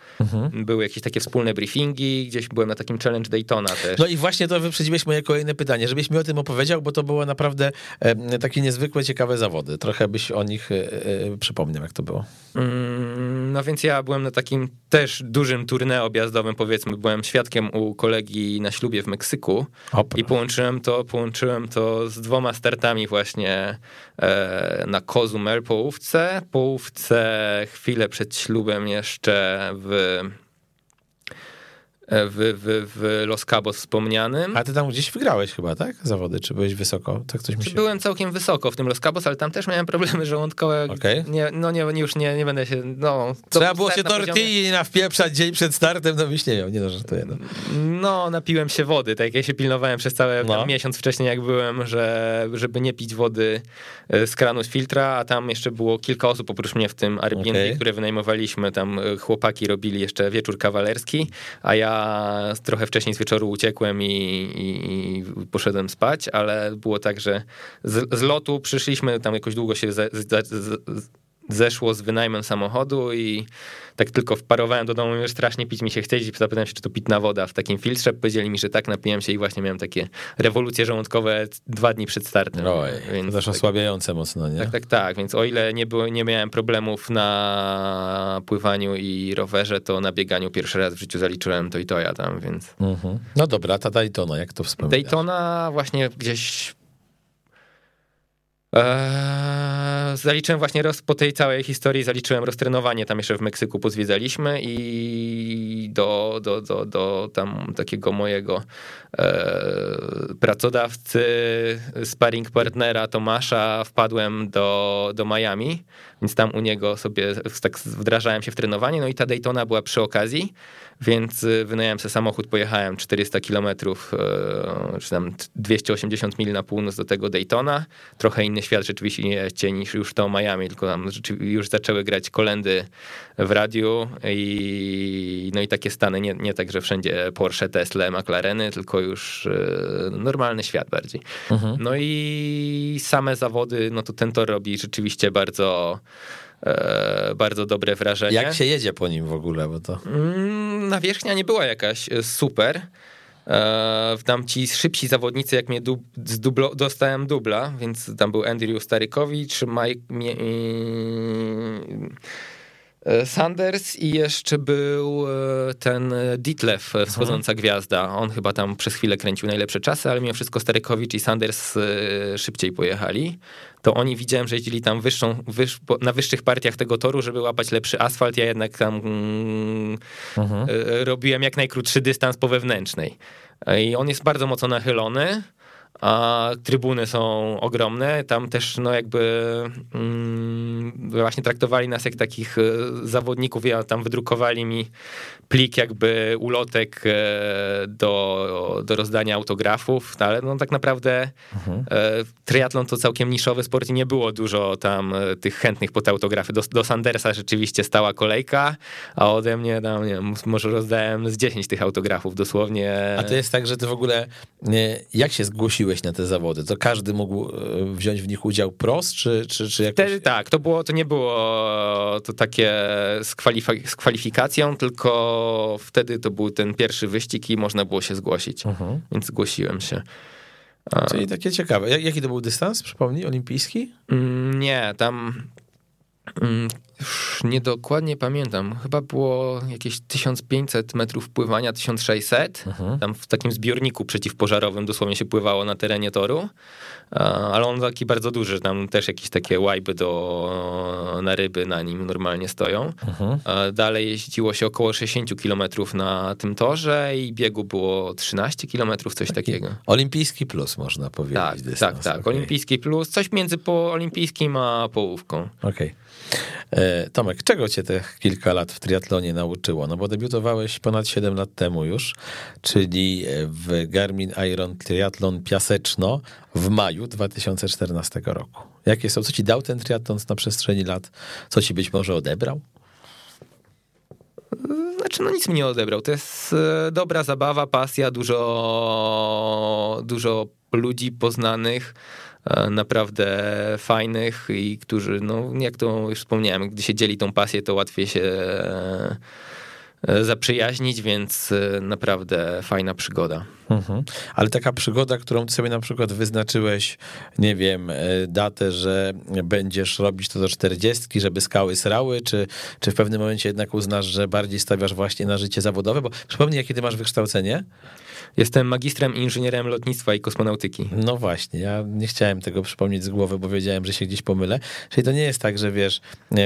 Były jakieś takie wspólne briefingi, gdzieś byłem na takim challenge Daytona też. No i właśnie to wyprzedziłeś moje kolejne pytanie, żebyś mi o tym opowiedział, bo to było naprawdę e, takie niezwykłe, ciekawe zawody. Trochę byś o nich e, e, przypomniał, jak to było. Mm, No więc ja byłem na takim też dużym tournée objazdowym, powiedzmy. Byłem świadkiem u kolegi na ślubie w Meksyku i połączyłem to, połączyłem to z dwoma startami właśnie na Cozumel połówce. Połówce chwilę przed ślubem jeszcze w, w, w, w Los Cabos wspomnianym. A ty tam gdzieś wygrałeś chyba, tak? Zawody, czy byłeś wysoko? Tak coś mi się... Byłem całkiem wysoko w tym Los Cabos, ale tam też miałem problemy żołądkowe. Okej. Nie, no nie, już nie, nie będę się, no... Trzeba było się na poziomie- tortilli nawpieprzać dzień przed startem, no wiśnieją. Nie no, żartuję. No. No, napiłem się wody, tak jak ja się pilnowałem przez cały No. miesiąc wcześniej, jak byłem, że, żeby nie pić wody e, z kranu z filtra, a tam jeszcze było kilka osób oprócz mnie w tym Airbnb, Okej. które wynajmowaliśmy, tam e, chłopaki robili jeszcze wieczór kawalerski, a ja trochę wcześniej z wieczoru uciekłem i, i, i poszedłem spać, ale było tak, że z, z lotu przyszliśmy, tam jakoś długo się zeszło z wynajmem samochodu i tak tylko wparowałem do domu, już strasznie pić mi się chcieć i zapytałem się, czy to pitna woda w takim filtrze. Powiedzieli mi, że tak, napiłem się i właśnie miałem takie rewolucje żołądkowe dwa dni przed startem. Oj, więc też tak, osłabiające mocno, nie? tak, tak, tak, więc o ile nie, było, nie miałem problemów na pływaniu i rowerze, to na bieganiu pierwszy raz w życiu zaliczyłem to i to ja tam, więc... Mhm. No dobra, ta Daytona, jak to wspominasz? Daytona właśnie gdzieś Eee, zaliczyłem właśnie roz, po tej całej historii, zaliczyłem roztrenowanie tam jeszcze w Meksyku, pozwiedzaliśmy i do, do, do, do tam takiego mojego e, pracodawcy, sparring partnera Tomasza wpadłem do, do Miami, więc tam u niego sobie tak wdrażałem się w trenowanie, no i ta Daytona była przy okazji, więc wynająłem sobie samochód, pojechałem 400 kilometrów, e, czy tam 280 mil na północ do tego Daytona, trochę inny świat rzeczywiście niż już to Miami, tylko tam już zaczęły grać kolendy w radiu i no i takie stany, nie, nie tak, że wszędzie Porsche, Tesla, McLareny, tylko już e, normalny świat bardziej. Mhm. No i same zawody, no to ten tor robi rzeczywiście bardzo e, bardzo dobre wrażenie. Jak się jedzie po nim w ogóle? Bo to... Mm, nawierzchnia nie była jakaś e, super. E, tam ci szybsi zawodnicy, jak mnie dub, dublo, dostałem dubla, więc tam był Andrew Starykowicz, Mike... Mie, Sanders i jeszcze był e, ten Ditlef, e, wschodząca mhm. gwiazda. On chyba tam przez chwilę kręcił najlepsze czasy, ale mimo wszystko Starykowicz i Sanders szybciej pojechali. To oni widziałem, że jeździli tam wyższą, wyż, na wyższych partiach tego toru, żeby łapać lepszy asfalt. Ja jednak tam mm, mhm. robiłem jak najkrótszy dystans po wewnętrznej. I on jest bardzo mocno nachylony a trybuny są ogromne. Tam też no jakby mm, właśnie traktowali nas jak takich e, zawodników. Ja tam wydrukowali mi plik jakby ulotek e, do, do rozdania autografów, ale no tak naprawdę mhm. E, triatlon to całkiem niszowy sport i nie było dużo tam tych chętnych po te autografy. Do, do Sandersa rzeczywiście stała kolejka, a ode mnie tam, nie wiem, może rozdałem z 10 tych autografów dosłownie. A to jest tak, że ty w ogóle jak się zgłosiłeś na te zawody, to każdy mógł e, wziąć w nich udział prost, czy, czy, czy jakoś... Wtedy, tak, to, było, to nie było to takie z, kwalifik z kwalifikacją, tylko wtedy to był ten pierwszy wyścig i można było się zgłosić, mhm. więc zgłosiłem się. Czyli takie ciekawe. Jaki to był dystans, przypomnij, olimpijski? Mm, nie, tam Mm, już niedokładnie pamiętam. Chyba było jakieś 1500 metrów pływania, 1600. Mhm. Tam w takim zbiorniku przeciwpożarowym dosłownie się pływało na terenie toru. Ale on taki bardzo duży, tam też jakieś takie łajby do, na ryby na nim normalnie stoją. Mhm. Dalej jeździło się około 60 km na tym torze i biegu było 13 km, coś taki takiego. Olimpijski plus można powiedzieć. Tak, dystans. tak, tak. Okay. Olimpijski plus, coś między po olimpijskim a połówką. Okej. Okay. E, Tomek, czego cię te kilka lat w triatlonie nauczyło? No bo debiutowałeś ponad 7 lat temu już, czyli w Garmin Iron Triathlon Piaseczno w maju 2014 roku. Jakie są, co ci dał ten triatlon na przestrzeni lat? Co ci być może odebrał? Znaczy, no nic mi nie odebrał. To jest e, dobra zabawa, pasja, dużo, dużo ludzi poznanych. E, naprawdę fajnych i którzy, no jak to już wspomniałem, gdy się dzieli tą pasję, to łatwiej się e, e, zaprzyjaźnić, więc naprawdę fajna przygoda. Mhm. Ale taka przygoda, którą sobie na przykład wyznaczyłeś, nie wiem, datę, że będziesz robić to do 40, żeby skały srały, czy, czy w pewnym momencie jednak uznasz, że bardziej stawiasz właśnie na życie zawodowe? Bo przypomnij, jakie ty masz wykształcenie? Jestem magistrem inżynierem lotnictwa i kosmonautyki. No właśnie, ja nie chciałem tego przypomnieć z głowy, bo wiedziałem, że się gdzieś pomylę. Czyli to nie jest tak, że wiesz,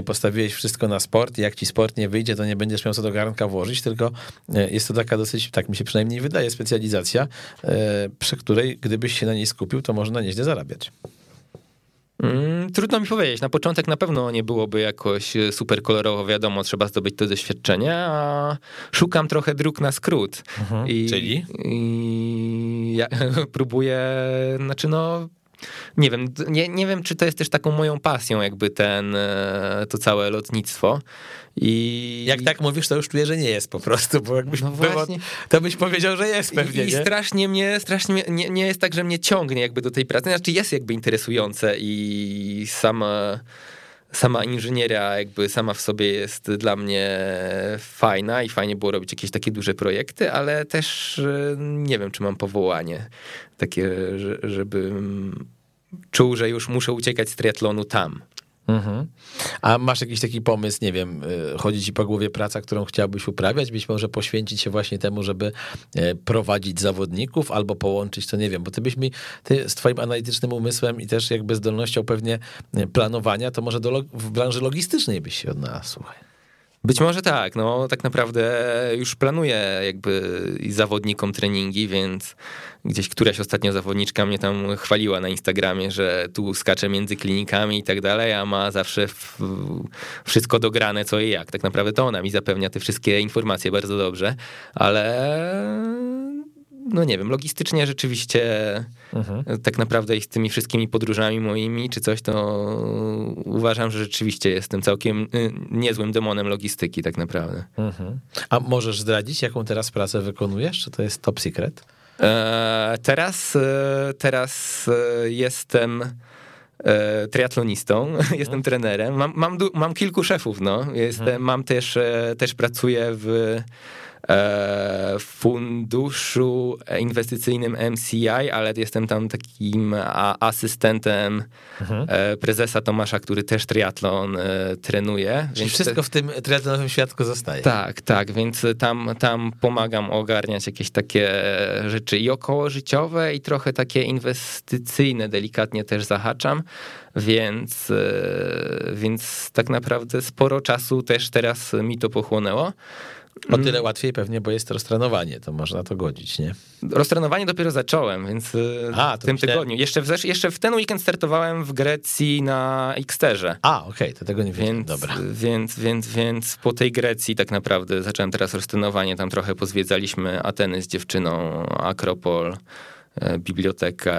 postawiłeś wszystko na sport i jak ci sport nie wyjdzie, to nie będziesz miał co do garnka włożyć, tylko e, jest to taka dosyć, tak mi się przynajmniej wydaje, specjalizacja, e, przy której gdybyś się na niej skupił, to można nieźle zarabiać. Mm, trudno mi powiedzieć. Na początek na pewno nie byłoby jakoś e, super kolorowo, wiadomo, trzeba zdobyć to doświadczenie, a szukam trochę dróg na skrót. Mhm. I, Czyli? I ja próbuję, znaczy no nie wiem, nie, nie wiem, czy to jest też taką moją pasją, jakby ten, e, to całe lotnictwo. I jak tak mówisz, to już czuję, że nie jest po prostu, bo jakbyś no było, to byś powiedział, że jest pewnie. I, i strasznie mnie, strasznie mnie, nie, nie jest tak, że mnie ciągnie jakby do tej pracy. Znaczy jest jakby interesujące i sama sama inżynieria jakby sama w sobie jest dla mnie fajna i fajnie było robić jakieś takie duże projekty, ale też e, nie wiem, czy mam powołanie takie, żeby czuł, że już muszę uciekać z triatlonu tam. Mhm. A masz jakiś taki pomysł, nie wiem, y, chodzi ci po głowie praca, którą chciałbyś uprawiać, być może poświęcić się właśnie temu, żeby e, prowadzić zawodników, albo połączyć to, nie wiem, bo ty byś mi, ty z twoim analitycznym umysłem i też jakby zdolnością pewnie e, planowania, to może do, w branży logistycznej byś się odnalazł, słuchaj. Być może tak, no tak naprawdę już planuję jakby zawodnikom treningi, więc gdzieś któraś ostatnio zawodniczka mnie tam chwaliła na Instagramie, że tu skacze między klinikami i tak dalej, a ma zawsze wszystko dograne co i jak. Tak naprawdę to ona mi zapewnia te wszystkie informacje bardzo dobrze, ale no nie wiem, logistycznie rzeczywiście mhm. tak naprawdę i z tymi wszystkimi podróżami moimi czy coś, to uważam, że rzeczywiście jestem całkiem y, niezłym demonem logistyki tak naprawdę. Mhm. A możesz zdradzić, jaką teraz pracę wykonujesz? Czy to jest top secret? E, teraz, e, teraz e, jestem triatlonistą, jestem mhm. trenerem. Mam, mam, mam kilku szefów, no. Jestem, mhm. Mam też, też pracuję w E, funduszu inwestycyjnym MCI, ale jestem tam takim asystentem mhm. E, prezesa Tomasza, który też triatlon e, trenuje. Czyli więc wszystko w tym triatlonowym świadku zostaje. Tak, tak, więc tam, tam pomagam ogarniać jakieś takie rzeczy i okołożyciowe i trochę takie inwestycyjne, delikatnie też zahaczam, więc, więc tak naprawdę sporo czasu też teraz mi to pochłonęło. O tyle łatwiej pewnie, bo jest roztrenowanie, to można to godzić, nie? Roztrenowanie dopiero zacząłem, więc y, A, w tym myślałem... tygodniu. Jeszcze w, jeszcze w ten weekend startowałem w Grecji na Xterze. A, okej, okay, to tego nie wiem. Dobra. Więc, więc, więc po tej Grecji tak naprawdę zacząłem teraz roztrenowanie. Tam trochę pozwiedzaliśmy Ateny z dziewczyną, Akropol e, bibliotekę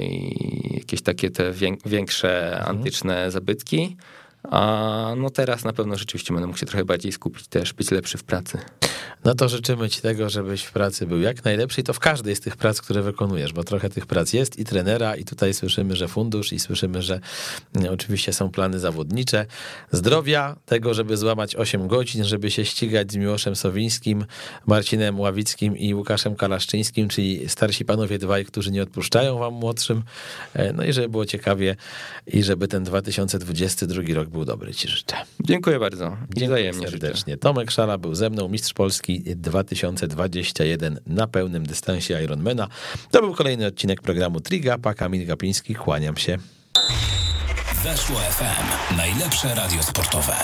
i jakieś takie te większe mhm. antyczne zabytki. A no teraz na pewno rzeczywiście będę mógł się trochę bardziej skupić też, być lepszy w pracy. No to życzymy ci tego, żebyś w pracy był jak najlepszy i to w każdej z tych prac, które wykonujesz, bo trochę tych prac jest i trenera i tutaj słyszymy, że fundusz i słyszymy, że mm, oczywiście są plany zawodnicze. Zdrowia, tego, żeby złamać 8 godzin, żeby się ścigać z Miłoszem Sowińskim, Marcinem Ławickim i Łukaszem Kalaszczyńskim, czyli starsi panowie dwaj, którzy nie odpuszczają wam młodszym. E, no i żeby było ciekawie i żeby ten 2022 rok był dobry, ci życzę. Dziękuję bardzo. Dziękuję serdecznie. Życzę. Tomek Szala był ze mną, mistrz Polski 2021 na pełnym dystansie Ironmana. To był kolejny odcinek programu Trigapa. Kamil Gapiński, kłaniam się. Weszło FM. Najlepsze radio sportowe.